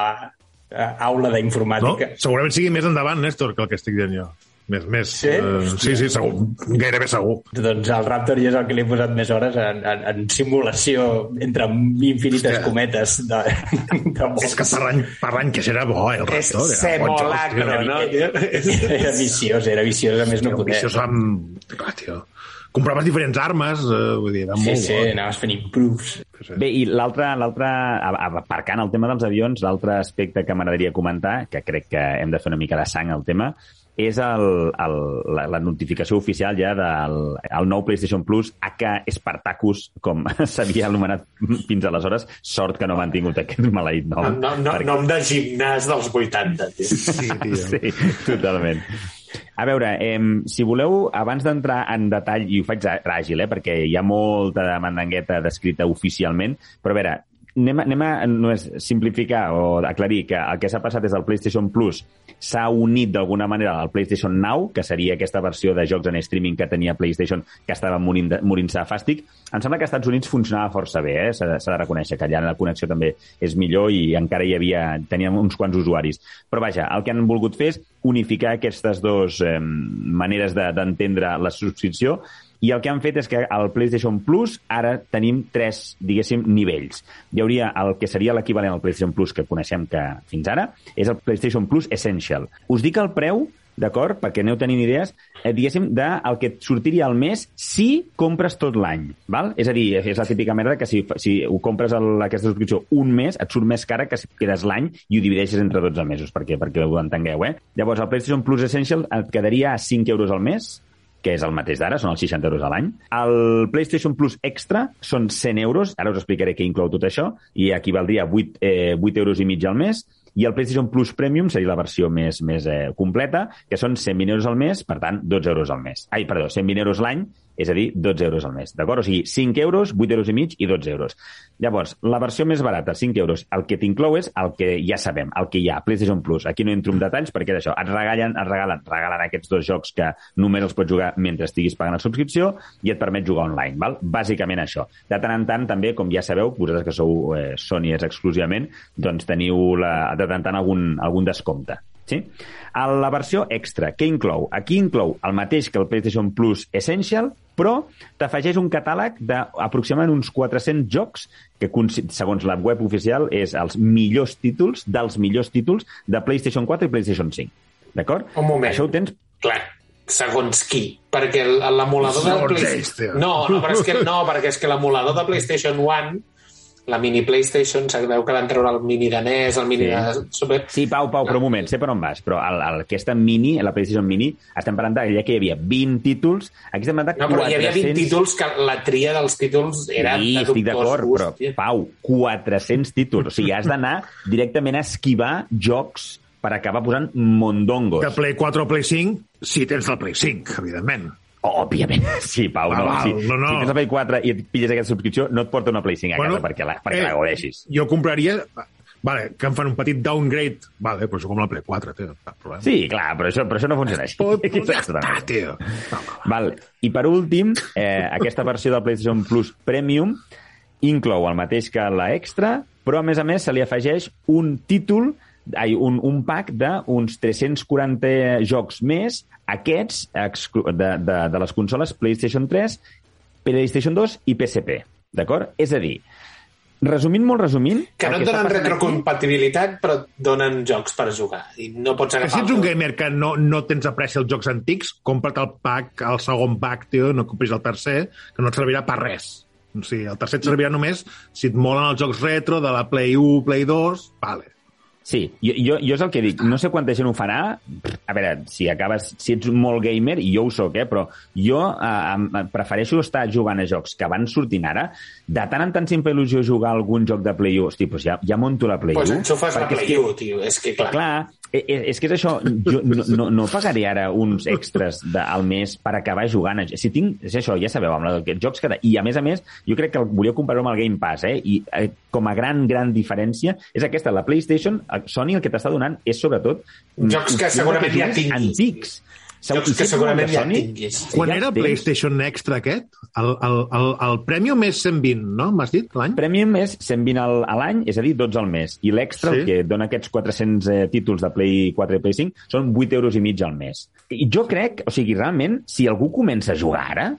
Speaker 5: eh, aula
Speaker 2: No?
Speaker 5: d'informàtica.
Speaker 2: Segurament sigui més endavant, Néstor, que el que estic dient jo. Més, més,
Speaker 5: Sí?
Speaker 2: eh, sí, sí, segur. Gairebé segur.
Speaker 5: Doncs el Raptor ja és el que li he posat més hores en, en, en simulació entre infinites
Speaker 2: Hòstia.
Speaker 5: cometes de, de
Speaker 2: És que per l'any per que era bo, eh, el
Speaker 3: És
Speaker 2: Raptor. era joc,
Speaker 3: semolacro,
Speaker 2: tio.
Speaker 3: no? tio?
Speaker 5: Era viciós, era viciós a més no
Speaker 2: Tio,
Speaker 5: poder.
Speaker 2: viciós amb... Clar, tio. Compraves diferents armes, eh, vull dir, era
Speaker 5: Sí,
Speaker 2: molt
Speaker 5: sí,
Speaker 2: bo.
Speaker 5: anaves fent improves.
Speaker 4: Bé, i l'altre, aparcant el tema dels avions, l'altre aspecte que m'agradaria comentar, que crec que hem de fer una mica de sang al tema, és el, el, la, la notificació oficial ja del el nou PlayStation Plus AK Spartacus, com s'havia anomenat fins aleshores. Sort que no m'han tingut aquest maleït nom.
Speaker 3: No, no,
Speaker 4: perquè-
Speaker 3: nom de gimnàs dels 80, tio.
Speaker 2: Sí, tio.
Speaker 4: Sí, totalment. A veure, eh, si voleu, abans d'entrar en detall, i ho faig àgil, eh, perquè hi ha molta mandangueta descrita oficialment, però a veure, anem anem a només simplificar o aclarir que el que s'ha passat és el PlayStation Plus s'ha unit d'alguna manera al PlayStation Now, que seria aquesta versió de jocs en streaming que tenia PlayStation, que estava morint de- morint-se a fàstic. Em sembla que als Estats Units funcionava força bé, eh? s'ha de, de reconèixer que allà la connexió també és millor i encara hi havia, teníem uns quants usuaris. Però vaja, el que han volgut fer és unificar aquestes dues eh, maneres de- d'entendre la subscripció i el que han fet és que al PlayStation Plus ara tenim tres, diguéssim, nivells. Hi hauria el que seria l'equivalent al PlayStation Plus que coneixem que fins ara, és el PlayStation Plus Essential. Us dic el preu, d'acord? Perquè aneu tenint idees, eh, diguéssim, del que et sortiria al mes si compres tot l'any, val? És a dir, és la típica merda que si, si ho compres el, aquesta subscripció un mes, et surt més cara que si quedes l'any i ho divideixes entre 12 mesos, perquè, perquè ho entengueu, eh? Llavors, el PlayStation Plus Essential et quedaria a 5 euros al mes, que és el mateix d'ara, són els 60 euros a l'any. El PlayStation Plus Extra són 100 euros, ara us explicaré què inclou tot això, i equivaldria a 8, eh, 8 euros i mig al mes, i el PlayStation Plus Premium seria la versió més, més eh, completa, que són 120 euros al mes, per tant, 12 euros al mes. Ai, perdó, 120 euros l'any, és a dir, 12 euros al mes, d'acord? O sigui, 5 euros, 8 euros i mig i 12 euros. Llavors, la versió més barata, 5 euros, el que t'inclou és el que ja sabem, el que hi ha, PlayStation Plus. Aquí no entro en detalls perquè és això, et regalen, et regalen, regalen aquests dos jocs que només els pots jugar mentre estiguis pagant la subscripció i et permet jugar online, val? Bàsicament això. De tant en tant, també, com ja sabeu, vosaltres que sou eh, Sonyers exclusivament, doncs teniu la, de tant en tant algun, algun descompte. Sí? A la versió extra, què inclou? Aquí inclou el mateix que el PlayStation Plus Essential, però t'afegeix un catàleg d'aproximadament uns 400 jocs que, segons la web oficial, és els millors títols dels millors títols de PlayStation 4 i PlayStation 5. D'acord?
Speaker 3: Un moment.
Speaker 4: Això ho tens...
Speaker 3: Clar, segons qui. Perquè l'emulador de. No, no, però és que, no, perquè és que l'emulador de PlayStation 1 la mini PlayStation, sabeu que van treure el mini de NES, el mini
Speaker 4: Sí.
Speaker 3: de Super...
Speaker 4: Sí, Pau, Pau, però un moment, sé per on vas, però el, el, aquesta mini, la PlayStation Mini, estem parlant d'allà que hi havia 20 títols, aquí estem parlant de
Speaker 3: No, però hi havia 20
Speaker 4: 400...
Speaker 3: títols que la tria dels títols era
Speaker 4: sí,
Speaker 3: de
Speaker 4: estic d'acord, però. Pau, 400 títols. O sigui, has d'anar directament a esquivar jocs per acabar posant mondongos.
Speaker 2: De Play 4 o Play 5, si tens el Play 5, evidentment.
Speaker 4: Òbviament, sí, Pau,
Speaker 2: Ah,
Speaker 4: no.
Speaker 2: val,
Speaker 4: sí.
Speaker 2: no, no.
Speaker 4: Si tens la Play 4 i et pilles aquesta subscripció, no et porta una Play 5 a casa perquè la, perquè la gaudeixis.
Speaker 2: Jo compraria... Vale, que em fan un petit downgrade. Vale, però això com la Play 4, tio. Cap problema.
Speaker 4: Sí, clar, però això, però això no funciona així.
Speaker 2: Pot, ja està, tio.
Speaker 4: Val. I per últim, eh, aquesta versió del PlayStation Plus Premium inclou el mateix que la Extra, però a més a més se li afegeix un títol, ai, un, un pack d'uns 340 jocs més, aquests de, de, de les consoles PlayStation 3, PlayStation 2 i PSP. D'acord? És a dir, resumint molt resumint...
Speaker 3: Que no et donen
Speaker 4: passant aquí-
Speaker 3: retrocompatibilitat, però donen jocs per jugar. I no pots
Speaker 2: Que
Speaker 3: agafar...
Speaker 2: si ets un gamer que no, no tens apreci els jocs antics, compra't el pack, el segon pack, tio, no compris el tercer, que no et servirà per res. O sigui, el tercer et servirà només si et molen els jocs retro de la Play 1, Play 2, vale.
Speaker 4: Sí, jo, jo, jo és el que dic. No sé quanta gent ho farà. A veure, si acabes, si ets molt gamer, i jo ho sóc, eh, però jo eh, prefereixo estar jugant a jocs que van sortint ara. De tant en tant sempre il·lusió jugar a algun joc de Play 1. Hosti, doncs ja, ja monto la Play 1.
Speaker 3: Pues enxufes la Play
Speaker 4: que-
Speaker 3: 1, tio. És que, clar...
Speaker 4: Clar, és que és això, jo no, no, no pagaré ara uns extras de, al mes per acabar jugant. a- Si tinc, és això, ja sabeu, amb els jocs que... I a més a més, jo crec que el volia comparar amb el Game Pass, eh? I eh, com a gran, gran diferència és aquesta, la PlayStation, eh, Sony el que t'està donant és sobretot...
Speaker 3: Jocs que segurament ja tinguis.
Speaker 4: Antics.
Speaker 3: Jocs que segurament ja tinguis.
Speaker 2: Quan
Speaker 4: ja
Speaker 2: era
Speaker 4: tens-
Speaker 2: PlayStation Extra aquest? El, el, el, el Premium és 120, no? M'has dit, l'any?
Speaker 4: Premium és 120 al, a l'any, és a dir, 12 al mes. I l'extra,
Speaker 2: Sí.
Speaker 4: el que dona aquests 400 eh, títols de Play 4 i Play 5, són 8 euros i mig al mes. I jo crec, o sigui, realment, si algú comença a jugar ara,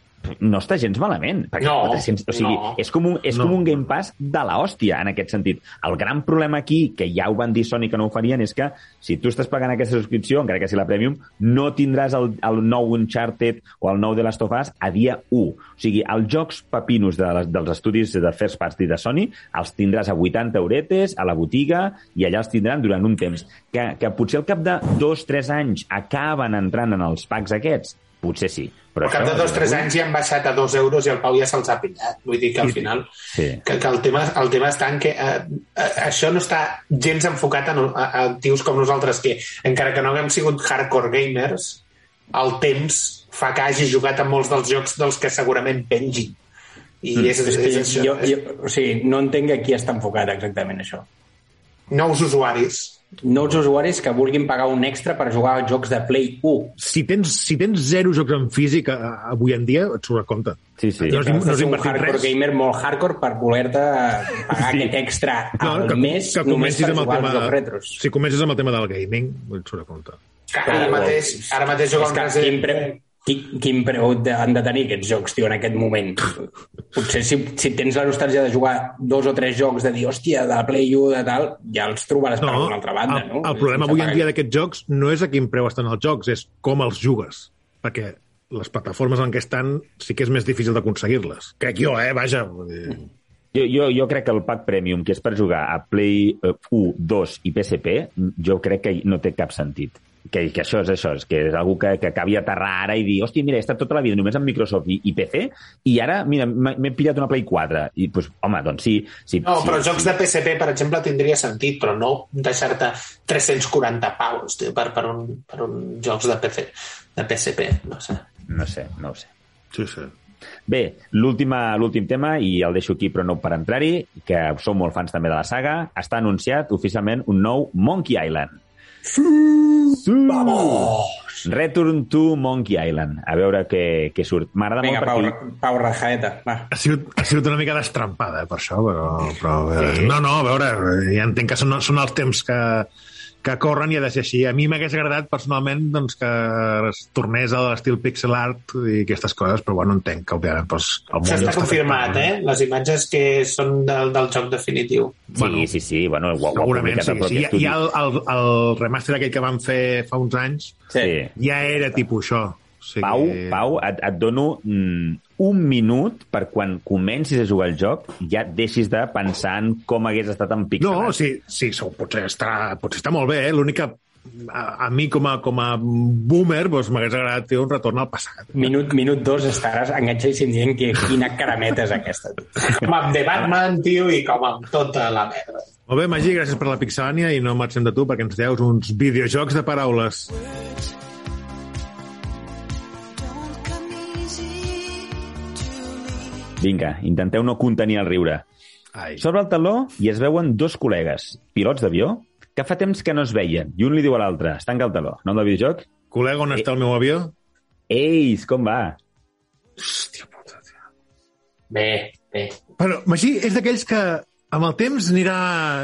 Speaker 4: no està gens malament. Perquè
Speaker 3: No,
Speaker 4: 400, o sigui,
Speaker 3: no.
Speaker 4: és, com un, és
Speaker 2: No.
Speaker 4: com un Game Pass de la hòstia, en aquest sentit. El gran problema aquí, que ja ho van dir Sony que no ho farien, és que si tu estàs pagant aquesta subscripció, encara que sigui la Premium, no tindràs el, el nou Uncharted o el nou The Last of Us a dia 1. O sigui, els jocs papinos de les, dels estudis de First Party de Sony els tindràs a 80 euretes, a la botiga, i allà els tindran durant un temps. Que, que potser al cap de dos, tres anys acaben entrant en els packs aquests, potser sí. Però
Speaker 3: Al cap de dos o tres anys ja han baixat a dos euros i el Pau ja se'ls ha pillat. Vull dir que al
Speaker 2: Sí.
Speaker 3: final...
Speaker 4: Sí.
Speaker 3: Que, que el, tema, el tema està en que eh, eh, això no està gens enfocat a, no- a, a tios com nosaltres, que encara que no haguem sigut hardcore gamers, el temps fa que hagi jugat a molts dels jocs dels que segurament pengin. I
Speaker 4: Mm.
Speaker 3: és, és,
Speaker 5: És que
Speaker 3: és, això.
Speaker 5: jo, jo, o sigui, no entenc a qui està enfocat exactament això.
Speaker 3: Nous usuaris.
Speaker 5: Nous usuaris que vulguin pagar un extra per jugar a jocs de Play 1.
Speaker 2: Si tens, si tens zero jocs en físic avui en dia, et surt a compte.
Speaker 4: Sí, sí.
Speaker 2: No has, no
Speaker 5: Has un hardcore
Speaker 2: res.
Speaker 5: gamer molt hardcore per voler-te pagar
Speaker 4: Sí.
Speaker 5: aquest extra
Speaker 2: No,
Speaker 5: al
Speaker 2: que,
Speaker 5: mes
Speaker 2: que
Speaker 5: només per
Speaker 2: amb el
Speaker 5: jugar
Speaker 2: tema...
Speaker 5: als jocs retros.
Speaker 2: Si comences amb el tema del gaming, et surt a compte.
Speaker 3: Que ara mateix, ara mateix jugar un
Speaker 5: que
Speaker 3: Resident
Speaker 5: quin, quin preu de- han de tenir aquests jocs, tio, en aquest moment? Potser si, si tens la nostàlgia de jugar dos o tres jocs, de dir, hòstia, de la Play 1, de tal, ja els trobaràs per alguna altra banda,
Speaker 2: el,
Speaker 5: no?
Speaker 2: el problema
Speaker 5: Sense
Speaker 2: avui en dia d'aquests jocs no és a quin preu estan els jocs, és com els jugues. Perquè les plataformes en què estan sí que és més difícil d'aconseguir-les. Crec jo, eh? Vaja.
Speaker 4: Jo, jo, jo crec que el pack premium, que és per jugar a Play eh, 1, 2 i PSP, jo crec que no té cap sentit. Que, que això és això, és que és algú que, que acabi aterrar ara i dir, hòstia, mira, he estat tota la vida només amb Microsoft i, i PC, i ara, mira, m'he pillat una Play 4. I, doncs, home, doncs sí. sí
Speaker 3: No,
Speaker 4: sí,
Speaker 3: però
Speaker 4: sí.
Speaker 3: jocs de PSP, per exemple, tindria sentit, però no deixar-te 340 paus tio, per, per, un, per un jocs de, PC, de PSP, no sé.
Speaker 4: No sé, no ho sé.
Speaker 2: Sí, sí.
Speaker 4: Bé, l'última- l'últim tema, i el deixo aquí però no per entrar-hi, que sou molt fans també de la saga, està anunciat oficialment un nou Monkey Island. Vamos! Return to Monkey Island. A veure què, què surt. M'agrada
Speaker 5: Vinga,
Speaker 4: molt
Speaker 5: Pau,
Speaker 4: perquè...
Speaker 5: Pau Rajaeta, va.
Speaker 2: Ha sigut, ha sigut una mica destrampada, eh, per això, però... però sí. No, no, a veure, ja entenc que són, són els temps que, que corren i ha de ser així. A mi m'hagués agradat, personalment, doncs, que es tornés a l'estil pixel art i aquestes coses, però bueno, entenc que, òbviament, doncs, el món
Speaker 3: Això
Speaker 2: ja
Speaker 3: està
Speaker 2: està
Speaker 3: confirmat, eh? Les imatges que són del, del joc definitiu.
Speaker 4: Sí, bueno, sí, sí, bueno, ho, ho ha
Speaker 2: Segurament, sí. sí.
Speaker 4: Estudi.
Speaker 2: ja el, el, el remaster aquell que van fer fa uns anys
Speaker 4: Sí.
Speaker 2: ja era tipus això. sigui...
Speaker 4: Pau, Pau, et, et dono mm, un minut per quan comencis a jugar al joc ja deixis de pensar en com hagués estat en pixelat.
Speaker 2: No, sí, sí, so, potser, està, potser està molt bé, eh? L'únic que a, a mi com a, com a boomer doncs, m'hagués agradat fer un retorn al passat.
Speaker 5: Minut, minut dos estaràs enganxadíssim dient que quina carameta és aquesta.
Speaker 3: Com amb The Batman, tio, i com amb tota la merda.
Speaker 2: Molt bé, Magí, gràcies per la pixelània i no marxem de tu perquè ens deus uns videojocs de paraules.
Speaker 4: Vinga, intenteu no contenir el riure.
Speaker 2: Ai.
Speaker 4: Sobre el taló hi es veuen dos col·legues, pilots d'avió, que fa temps que no es veien, i un li diu a l'altre, es tanca el taló. Nom del videojoc?
Speaker 2: Col·lega, on està el meu avió?
Speaker 4: Eis, com va?
Speaker 2: Hòstia puta, tio.
Speaker 3: Bé, bé.
Speaker 2: Però Magí és d'aquells que amb el temps anirà,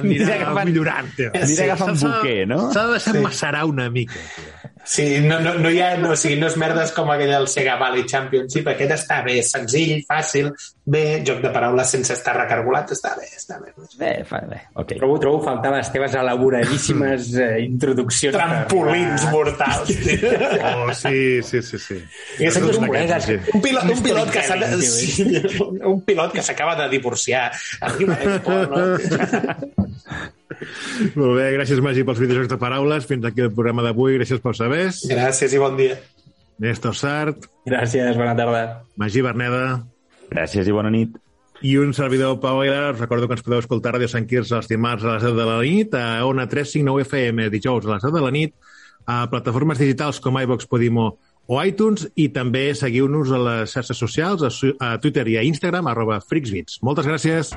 Speaker 2: anirà,
Speaker 4: Anirà agafant-
Speaker 2: millorant, tio.
Speaker 4: Anirà agafant
Speaker 2: S'ha-
Speaker 4: buquer, no?
Speaker 2: S'ha de deixar macerar una mica, tio.
Speaker 3: Sí, no, no, no hi ha, no, o sigui, no és merdes com aquell del Sega Valley Championship, aquest està bé, senzill, fàcil, bé, joc de paraules sense estar recargolat, està bé, està bé.
Speaker 4: Bé, fa, bé, ok.
Speaker 5: Trobo, trobo faltar les teves elaboradíssimes eh, introduccions.
Speaker 3: Trampolins mortals. tio.
Speaker 2: Oh, sí, sí, sí, sí.
Speaker 3: I dos
Speaker 2: d'aquests,
Speaker 3: col·legues,
Speaker 2: sí.
Speaker 3: un pilot, un
Speaker 5: Un
Speaker 3: pilot que s'ha de, sí, un pilot que s'acaba de divorciar. Arriba Expo, no?
Speaker 2: Molt bé, gràcies, Magí, pels videojocs de paraules. Fins aquí el programa d'avui. Gràcies pels sabers.
Speaker 3: Gràcies i bon dia.
Speaker 2: Néstor Sart,
Speaker 5: Gràcies, bona tarda.
Speaker 2: Magí Berneda
Speaker 4: Gràcies i bona nit.
Speaker 2: i un servidor Pau Aguilar. Us recordo que ens podeu escoltar a Ràdio Sant Quirze els dimarts a les 10 de la nit, a Ona 359 FM, dijous a les 10 de la nit, a plataformes digitals com iVox, Podimo o iTunes i també seguiu-nos a les xarxes socials, a, Twitter i a Instagram, arroba FreaksBits. Moltes gràcies.